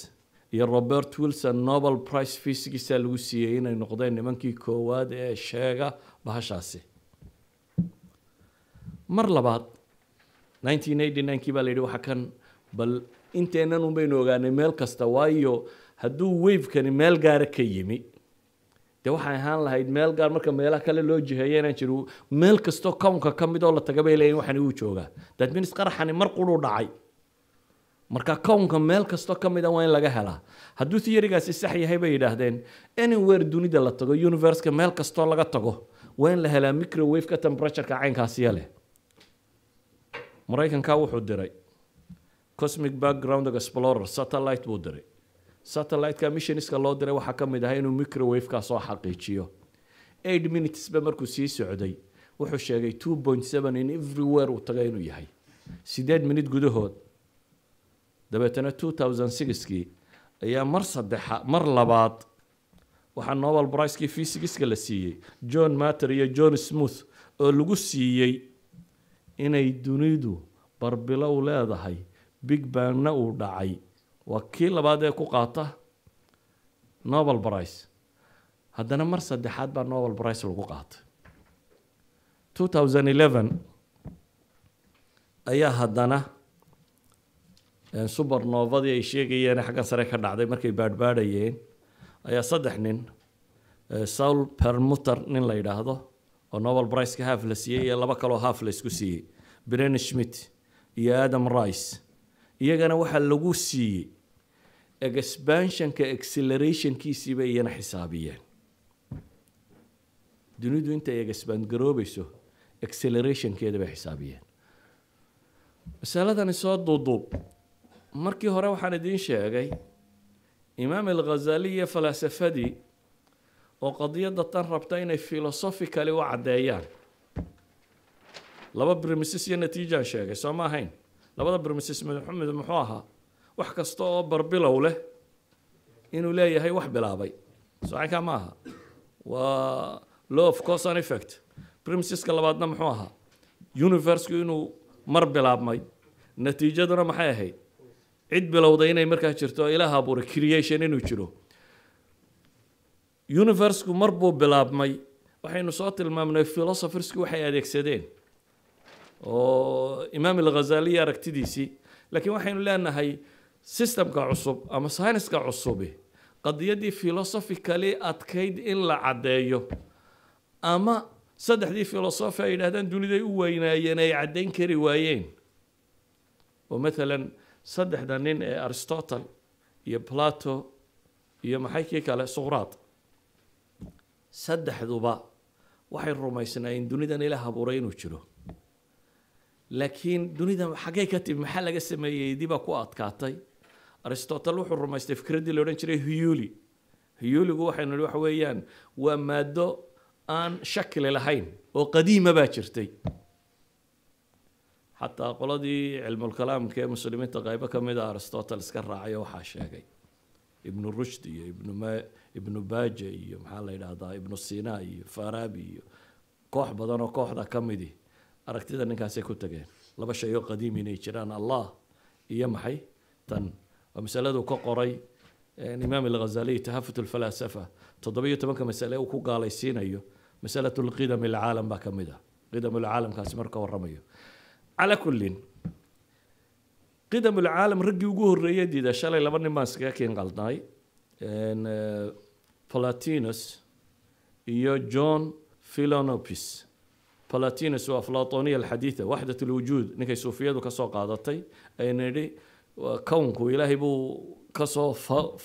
iyo robert wilson nobel price fiisigiisaa lagu siiyey inay noqdeen nimankii koowaad ee sheega bahashaasi. Mar labaad 1989kii baa la yidhi waxa kan bal inteennan un baynu ogaanay meel kasta waayo hadduu wavekani meel gaara ka yimi. Dee waxay ahaan lahayd meel gaar marka meelaha kale loo jiheeya inaan jiro meel kastoo kownka ka mid oo la taga bay leeyihiin waxani uu joogaa. That qaraxani mar quruu dhacay. Marka kownka meel kastoo ka mid a waa in laga helaa. Hadduu theorygaasi sax yahay bay yidhaahdeen anywhere dunida la tago universka meel kastoo laga tago waa in la helaa microwave-ka temperatureka maraykanka wuxuu diray cosmic background explorer satellite buu diray. Satellite-ka missionska loo diray waxaa ka mid ahaa inuu microwave-ka soo xaqiijiyo. Eight minutes ba markuu sii socday wuxuu sheegay two point seven in everywhere uu taga inuu yahay. Sideed minute gudahood dabeetana two thousand sixkii ayaa mar saddexa mar labaad waxaa nobel pricekii physicska la siiyey john matter iyo john smooth oo lagu siiyey inay dunidu barbilow leedahay big bangna uu dhacay. Waa kii labaad ee ku qaata nobel price haddana mar saddexaad baa nobel price lagu qaatay. ayaa haddana supernovadii ay sheegayeen xaggan sare ka dhacday markay baadhbaadhayeen ayaa saddex nin saul permuter nin la yidhaahdo oo nobel priceka half la siiyey iyo laba kaloo half la isku siiyey. Bren schmidt iyo adam rice iyagana waxaa lagu siiyey expansionka accelerationkiisii bay iyana xisaabiyeen. Dunidu intay expand garoobayso accelerationkeeda bay xisaabiyeen. Masaladani soo duuduub. Markii hore waxaan idiin sheegay imaam alghazali iyo falaasafadii oo qadiyadda tan rabta inay philosophically u caddeeyaan. Laba premises iyo natiijaan sheegay soo ma ahayn labada premises maxamed muxuu ahaa wax kasta oo barbilow leh inuu leeyahay wax bilaabay. Socankaa ma aha. Waa law of cause and effect. Premiseska labaadna muxuu ahaa universku inuu mar bilaabmay. Natiijaduna maxay ahayd? Cid bilowday inay markaa jirto ilaah abuuray creation inuu jiro. Universku mar buu bilaabmay. Waxaynu soo tilmaamnay philosophersku waxay adeegsadeen oo imaam alghazaliya aragtidiisii laakiin waxaynu leenahay systemka cusub ama syniska cusubi qadiyaddii philosophically adkayd in la caddeeyo ama saddexdii philosophy ay yidhahdaan duniday u weynaayeen ay caddayn kari waayeen. Oo maalan saddexda nin ee aristotle iyo plato iyo maxay kii kale? Suqraad saddexduba waxay rumaysnaayeen dunidan ilaah abuuray inuu jiro laakiin dunida xaggay ka timi maxaa laga sameeyey? Diba ku adkaatay. Aristotle wuxuu rumaystay fikraddii la odhan jiray huyuli. Huyuligu waxaynu nihi waxa weeyaan waa maado aan shakli lahayn oo qadiima baa jirtay. Xataa qoladii cilmulkalaamka ee muslimiinta qaybo ka mid a aristotle iska raacay waxaa sheegay. Ibnu rushd iyo ibnu ma ibnu baja iyo maxaa la yidhaahdaa ibnu sina iyo farabi iyo koox badan oo kooxda ka midi aragtida ninkaasay ku tageen. Laba shay oo qadiim inay jiraan allah iyo maxay? Tan. Waa masaladu ka qoray imaam alghazaliy tahafut alfalaasafa toddobiyo tobanka masale uu ku gaalaysiinayo masalatu lqidam alcaalam baa ka mid ah. Qidam alcaalamkaasi marka warramayo. Calaa kullin qidam ulcaalam raggii ugu horreeyay diida shalay laba nin baan iskaga keen qaldnay. Palatinus iyo john philonopis palatinus waa aflatoniya alxadiida waxdat lwujuud ninkay suufiyadu ka soo qaadatay ay nidhi kownku ilaahay buu ka soo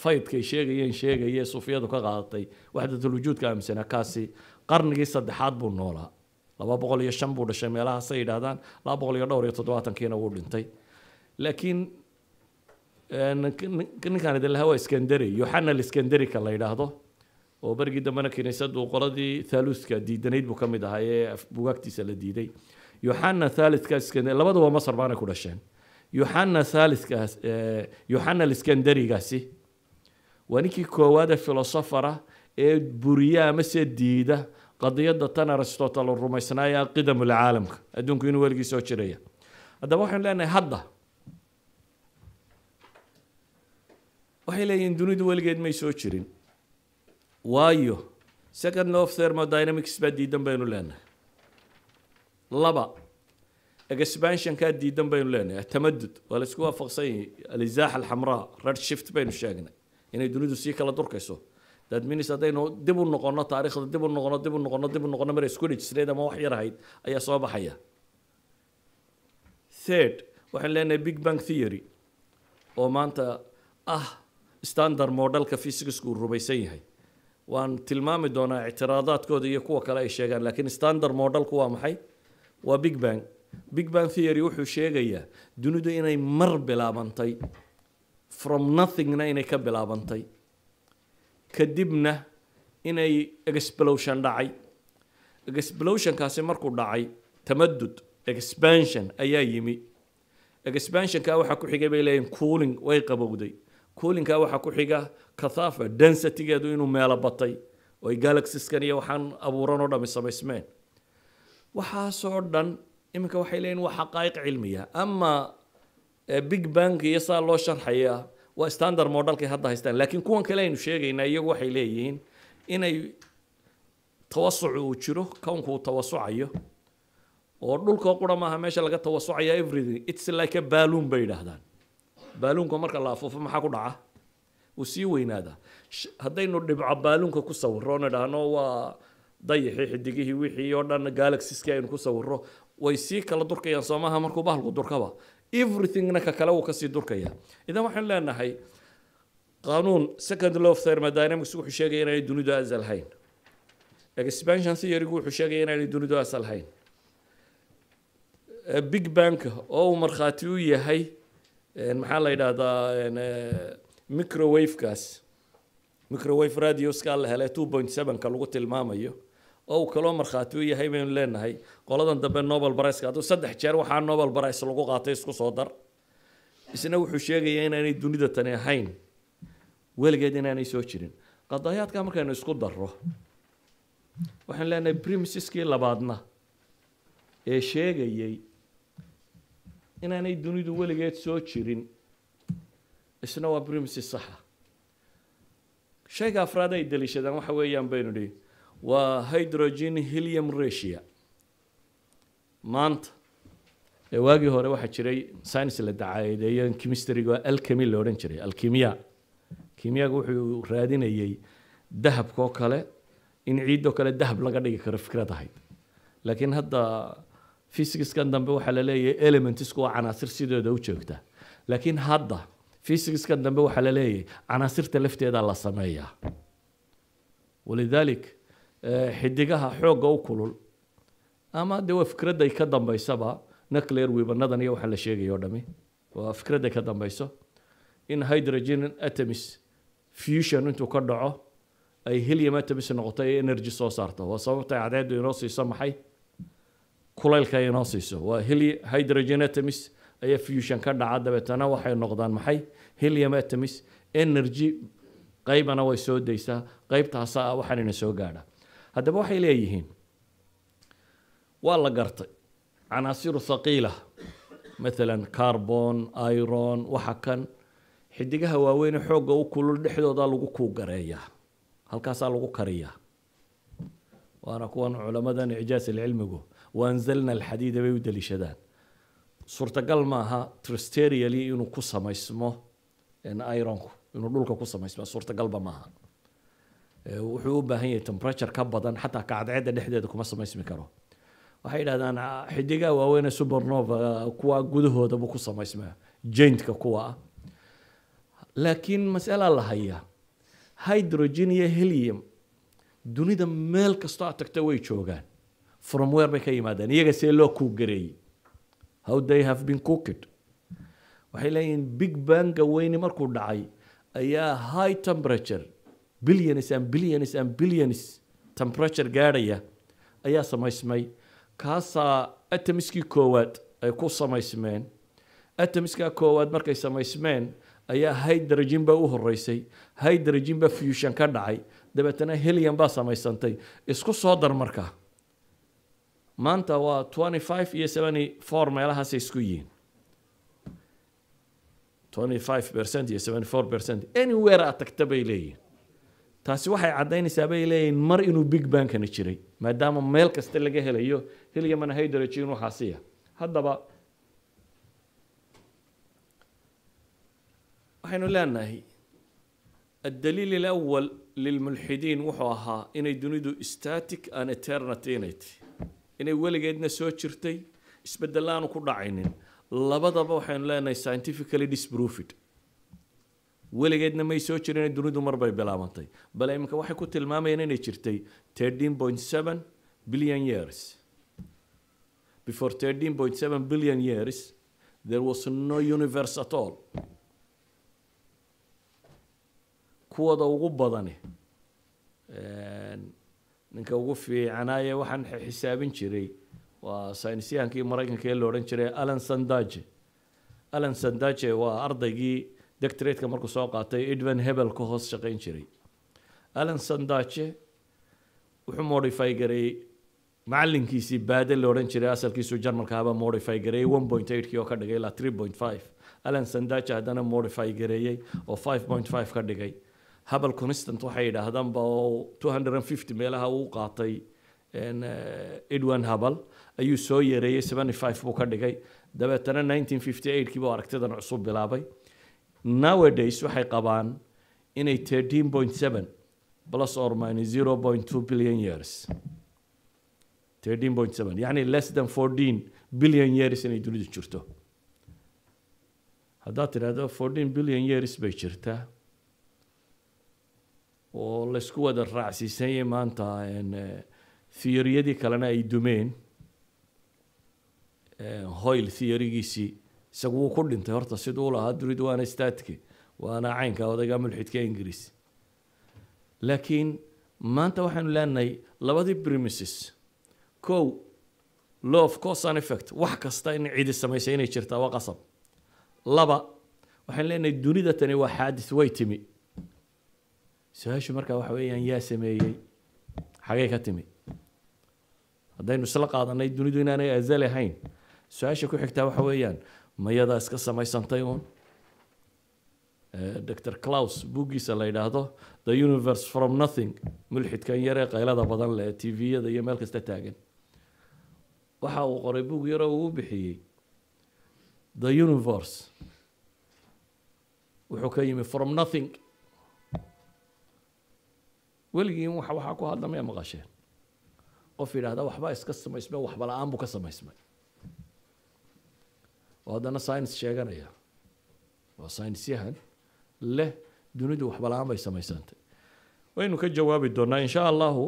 faydkay sheegayeen sheegaye suufiyadu ka qaadatay waxdatulwujuudka aaminsanaa kaasi qarnigii saddexaad buu noolaa. Laba boqol iyo shan buu dhashay meelahaasay yidhaahdaan laba boqol iyo dhowr iyo toddobaatankiina wuu dhintay. Laakiin ninkaan idin lahaa waa iskanderi yoxana liskanderika la yidhaahdo oo berigii dambena kiniisadu qoladii thaluthka diidanayd buu ka mid ahaa ee bugaagtiisa la diiday. Yoxana thalithka iskanderi labaduba masar baanay ku dhasheen yoxana thalithkaas yoxana liskanderigaasi waa ninkii koowaad ee filosofara ee buriya amase diida qadiyadda tan aristotle rumaysnaaya qidamul caalamka. Adduunku inuu weligii soo jiraya. Haddaba waxaynu leenahay hadda waxay leeyihiin dunidu weligeed may soo jirin waayo. Second of thermodynamics baa diidan baynu leenahay. Laba expansionkaa diidan baynu leenahay. Tamadud waa la isku waafaqsan yahay. Alizaax alxamraa red shift baynu sheegnay. Inay dunidu sii kala durkayso. That means haddaynu dib u noqono taariikhda dib u noqono dib u noqono dib u noqono mar isku dhijisneed ama wax yar ahayd ayaa soo baxaya. Third waxaan leenahay big bang theory oo maanta ah standard modelka physicsku uu rumaysan yahay waan tilmaami doonaa ictiraadaadkooda iyo kuwa kale ay sheegaan laakiin standard modelku waa maxay? Waa big bang. Big bang theory wuxuu sheegayaa dunidu inay mar bilaabantay from nothingna inay ka bilaabantay. Kadibna inay explosion dhacay. Explosionkaasi markuu dhacay tamadud expansion ayaa yimi. Expansionka waxaa ku xigay bay leeyihiin cooling way qabowday coolingka waxaa ku xiga kathafa densitygeedu inuu meelo batay oo ay galaxieskan iyo waxaan abuuran oo dhami samaysmeen. Waxaasoo dhan iminka waxay leeyihiin waa xaqaa'iq cilmiya ama big bang iyo saa loo sharxaya waa standard modelkay hadda haystaan. Laakiin kuwan kale aynu sheegaynaa iyagu waxay leeyihiin inay tawasuc uu jiro kownku uu tawasucayo oo dhulkoo qura maaha meesha laga tawasucaya everything. It's like a balloon bay yidhaahdaan baaluunka marka la afuufo maxaa ku dhaca? Wuu sii weynaadaa. Haddaynu dhibco baaluunka ku sawiro nidhaahno waa dayixii xidigihii wixii oo dhan galaxieskii aynu ku sawiro way sii kala durkayaan soomaha markuu bahalku durkaba. Everythingna ka kale wuu ka sii durkaya idan waxaan leenahay qaanuun second law of thermodynamics wuxuu sheegaya inaanay dunidu asal hayn. Expansion theorygu wuxuu sheegaya inaanay dunidu asal hayn. Big bank oo uu markhaati u yahay maxaa la yidhaahdaa microwavekaas. Microwave radioska la helay two point sevenka lagu tilmaamayo. Oo uu kaloo markhaati u yahay baynu leenahay qoladan dambe nobel briceka hadduu saddex jeer waxaa nobel brice lagu qaatay isku soo dar. Isna wuxuu sheegayaa inaanay dunida tani ahayn. Weligeed inaanay soo jirin. Qadaayaadka markaynu isku darro waxaan leenahay primesiskii labaadna ee sheegayay inaanay dunidu weligeed soo jirin. Isna waa primesis saxa shayga afraad ay daliishadaan waxa weeyaan baynu nihi waa hydrogen helium ratio. Maanta ee waagii hore waxaa jiray science la dacaadeeyo chemistryga alchemy la odhan jiray alkimiya kimiyaga wuxuu raadinayay dahabkoo kale in ciidoo kale dahab laga dhigi karo fikrad ahayd. Laakiin hadda physicskan dambe waxaa la leeyahay elementsku waa canaasir sidooda u joogta. Laakiin hadda physicskan dambe waxaa la leeyahay canaasirta lafteeda la sameeyaa. Walidalik xidigaha xoogga u kulul ama dee waa fikradday ka dambaysaba nuclear wibanadan iyo waxaa la sheegaya o dhami. Waa fikradday ka dambayso in hydrogen atoms fusion intuu ka dhaco ay helium atoms noqoto ay energy soo saarto. Waa sababta cadceeddu inoo siiso maxay kulaylka ay inoo siiso. Waa hydrogen atoms ayaa fusion ka dhaca dabeetana waxay noqdaan maxay? Helium atoms energy qaybana way soo daysaa qaybtaasa waxaanina soo gaadha haddaba waxay leeyihiin waa la gartay. Canaasiru thaqiila maalan carbon iron waxa kan xidigaha waaweyne xoogga u kulul dhexdooda lagu kuugareeyaa halkaasaa lagu kariyaa. Waana kuwan culamadan ijaas ilcilmigu waanzalna alxadiida bay u daliishadaan suurtagal maaha trusterially inuu ku samaysmo ironku inuu dhulka ku samaysmo suurtagalba maaha wuxuu u baahan yahay temperature ka badan xataa kacadceedda dhexdeeda kuma samaysmi karo waxay yidhahdaan xidigaha waaweyn supernova kuwa gudahooda buu ku samaysmaa jaintka kuwa ah laakiin masala la hayaa hydrogen iyo helium dunida meel kastoo aad tagto way joogaan from where bay ka yimaadeen iyaga see loo kuugareeyey how they have been cooked. Waxay leeyihiin big banga weyni markuu dhacay ayaa high temperature. Billions and billions and billions temperature gaadhaya ayaa samaysmay kaasaa atomiskii koowaad ay ku samaysmeen atomiskaa koowaad markay samaysmeen ayaa hydrogen baa u horeysay hydrogen baa fusion ka dhacay dabeetana helium baa samaysantay isku soo dar marka maanta waa twenty five iyo seventy four meelahaasay isku yihiin. twenty five percent iyo seventy four percent. Anywhere aad bay leeyihiin taasi waxay caddaynaysaa bay leeyihiin mar inuu big bankana jiray maadaama meel kasta laga helayo hilyamana hydrogen waxaasiya haddaba waxaynu leenahay addaliil alawal lilmulxidiin wuxuu ahaa inay dunidu static an eternity inay tahy weligeedna soo jirtay isbedelaanu ku dhacaynin. Labadaba waxaynu leenahay scientifically disproved weligeedna may soo jirin dunidu mar bay bilaabantay. Bale iminka waxay ku tilmaamayeen inay jirtay thirteen point seven billion years. Before thirteen point seven billion years there was no universe at all. Kuwada ugu badani ninka ugu fiicanaaye waxaan xisaabin jiray waa saynisyahankii maraykanka ee la odhan jiray alan sandaje. Alan sandaje waa ardaygii doctorateka markuu soo qaatay edvan hebel ka hoos shaqayn jiray. Alan sandaje wuxuu modify gareeyey macalinkiisii baade la odhan jiray asalkiisu jarmalka haba modify gareeyey one point eight kii oo ka dhigay ilaa three point five. Alan sandaje haddana modify gareeyey oo five point five ka dhigay habel constant waxay yidhaahdaan ba two hundred fifty meelaha uu qaatay. Edwan habel ayuu soo yareeyey seventy five buu ka dhigay. Dabeetana nineteen fifty eight aragtidan cusub bilaabay. Nowadays waxay qabaan inay thirteen point seven plus or minus point two billion years. thirteen point seven yani less than fourteen billion years inay dunidu jirto. Haddaad tidhahdo fourteen billion years bay jirtaa oo laysku wada raacsiisanyay maanta theoryadii kalena ay dumeen hoyl theorygiisii isagu wuu ku dhintay horta siduu u lahaa dunidu waana statki waana caynka odayga mulxidka ingiriis laakiin maanta waxaanu leenahay labadii premises. Kow law of cause and effect wax kasta in cidi samaysay inay jirtaa waa qasab laba waxaan leenahay dunida tani waa xaadis way timi su'aashu markaa waxa weeyaan yaa sameeyey. Xagay ka timi. Haddaynu isla qaadanay dunidu inaanay azal ahayn. Su'aasha ku xigtaa waxa weeyaan mayadaa iska samaysantay uun. Dr claus buuggiisa la yidhaahdo the universe from nothing. Mulxidkan yaree qaylada badan leh tviyada iyo meel kasta taagan. Waxa uu qoray buug yaroo uu bixiyey. The universe. Wuxuu ka yimi from nothing weligiin wax waxaa ku hadla maya maqasheen. Qof yidhaahda waxbaa iska samaysmay waxba la'aan buu ka samaysmay. Oo haddana science sheeganaya. Waa science leh dunidu waxba la'aan bay samaysantay. Waynu ka jawaabi doonaa insha allahu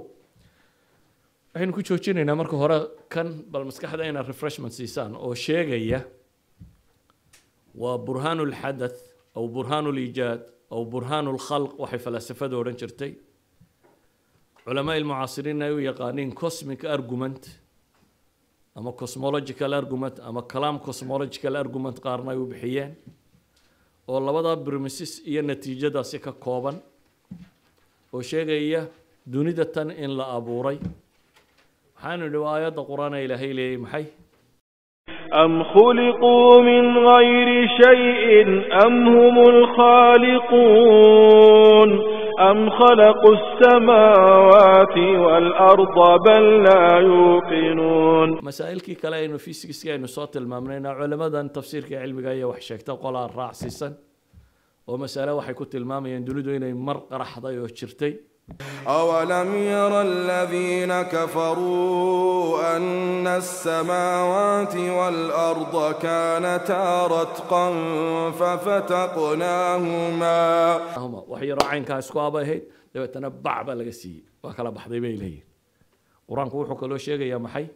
waxaynu ku joojinaynaa marka hore kan bal maskaxda inaad refreshment siisaan oo sheegaya waa burhaanu lxadath aw burhaanu liijaad aw burhaanu lkhalq waxay falaasafada odhan jirtay culamaa ilmucaasiriin ay u yaqaaniin cosmic argument ama cosmological argument ama calam cosmological argument qaarna ay u bixiyeen oo labadaa brimises iyo natiijadaasi ka kooban oo sheegaya dunida tan in la abuuray. Waxaanu idhi waa aayadda qur'aan ee ilaahay leeyay maxay? أم خلقوا من غير شيء أم هم الخالقون أم خلقوا السماوات والأرض بل لا يوقنون مسائلكي كلا إنه في سكس إنه صوت المامنين علماء تفسير كعلم جاية وحشك تقول الراعي سيسن ومسألة وحي كنت المام يندلدو إنه مر قرح ضيو شرتي أولم ير الذين كفروا أن السماوات والأرض كانتا رتقا ففتقناهما waxay yaroo caynkaas ku abahayd dabeetana bac baa laga siiyey waa kala baxday bay leeyihiin qur'aanku wuxuu kaloo sheegayaa maxay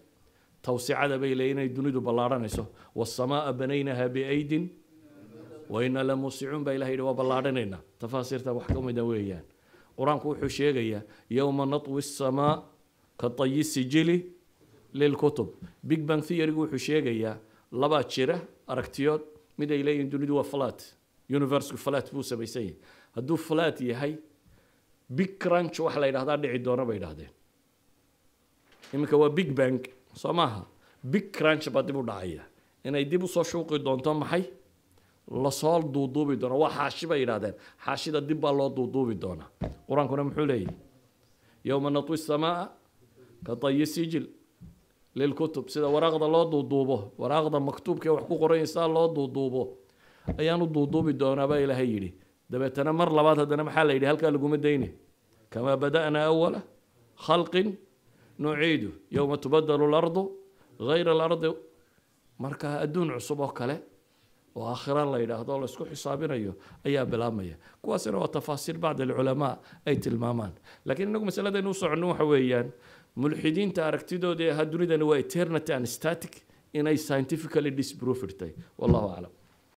tawsicada bay leeyihiin inay dunidu ballaadhanayso wasamaa'a banaynaha biaydin waina la muusicuun baa ilaha waa ballaadhanaynaa tafaasiirta wax ka mida weeyaan qur'aanku wuxuu sheegayaa yowma natwi samaa ka tayi sijili lilkutub big bang theorygu wuxuu sheegayaa labaa jira aragtiyood mid ay leeyihiin dunidu waa flat universku flat buu samaysan yahay hadduu flat yahay big crunch waxa la yidhahdaa dhici doona bay idhahdeen iminka waa big bang soo maaha? Big crunch baa dib u dhacaya inay dib u soo shuuqi doonto maxay la soo duuduubi doono. Waa xaashi bay yidhahdeen xaashida dib baa loo duuduubi doonaa qur'aankuna muxuu leeyahy yowma natwi samaa ka tayi sijil lilkutub sida waraaqda loo duuduubo waraaqda maktuubka ee wax ku qoran saa loo duuduubo ayaanu duuduubi doonaa baa ilaahay yidhi. Dabeetana mar labaad haddana maxaa la yidhi? Halkaa laguma dayne. Kamaa bada'naa awala khalqin nuciidu yowma tubadalu lardu gayra alardi. Marka adduun cusub oo kale oo aakhira la yidhaahdo oo la isku xisaabinayo ayaa bilaabmaya. Kuwaasina waa tafaasiir bacd alculamaa ay tilmaamaan. Laakiin inagu masaladaynu u soconno waxa weeyaan mulxidiinta aragtidooda ee ahaa dunidani waa eternity and static inay scientifically disproofed tahay wallahu aclam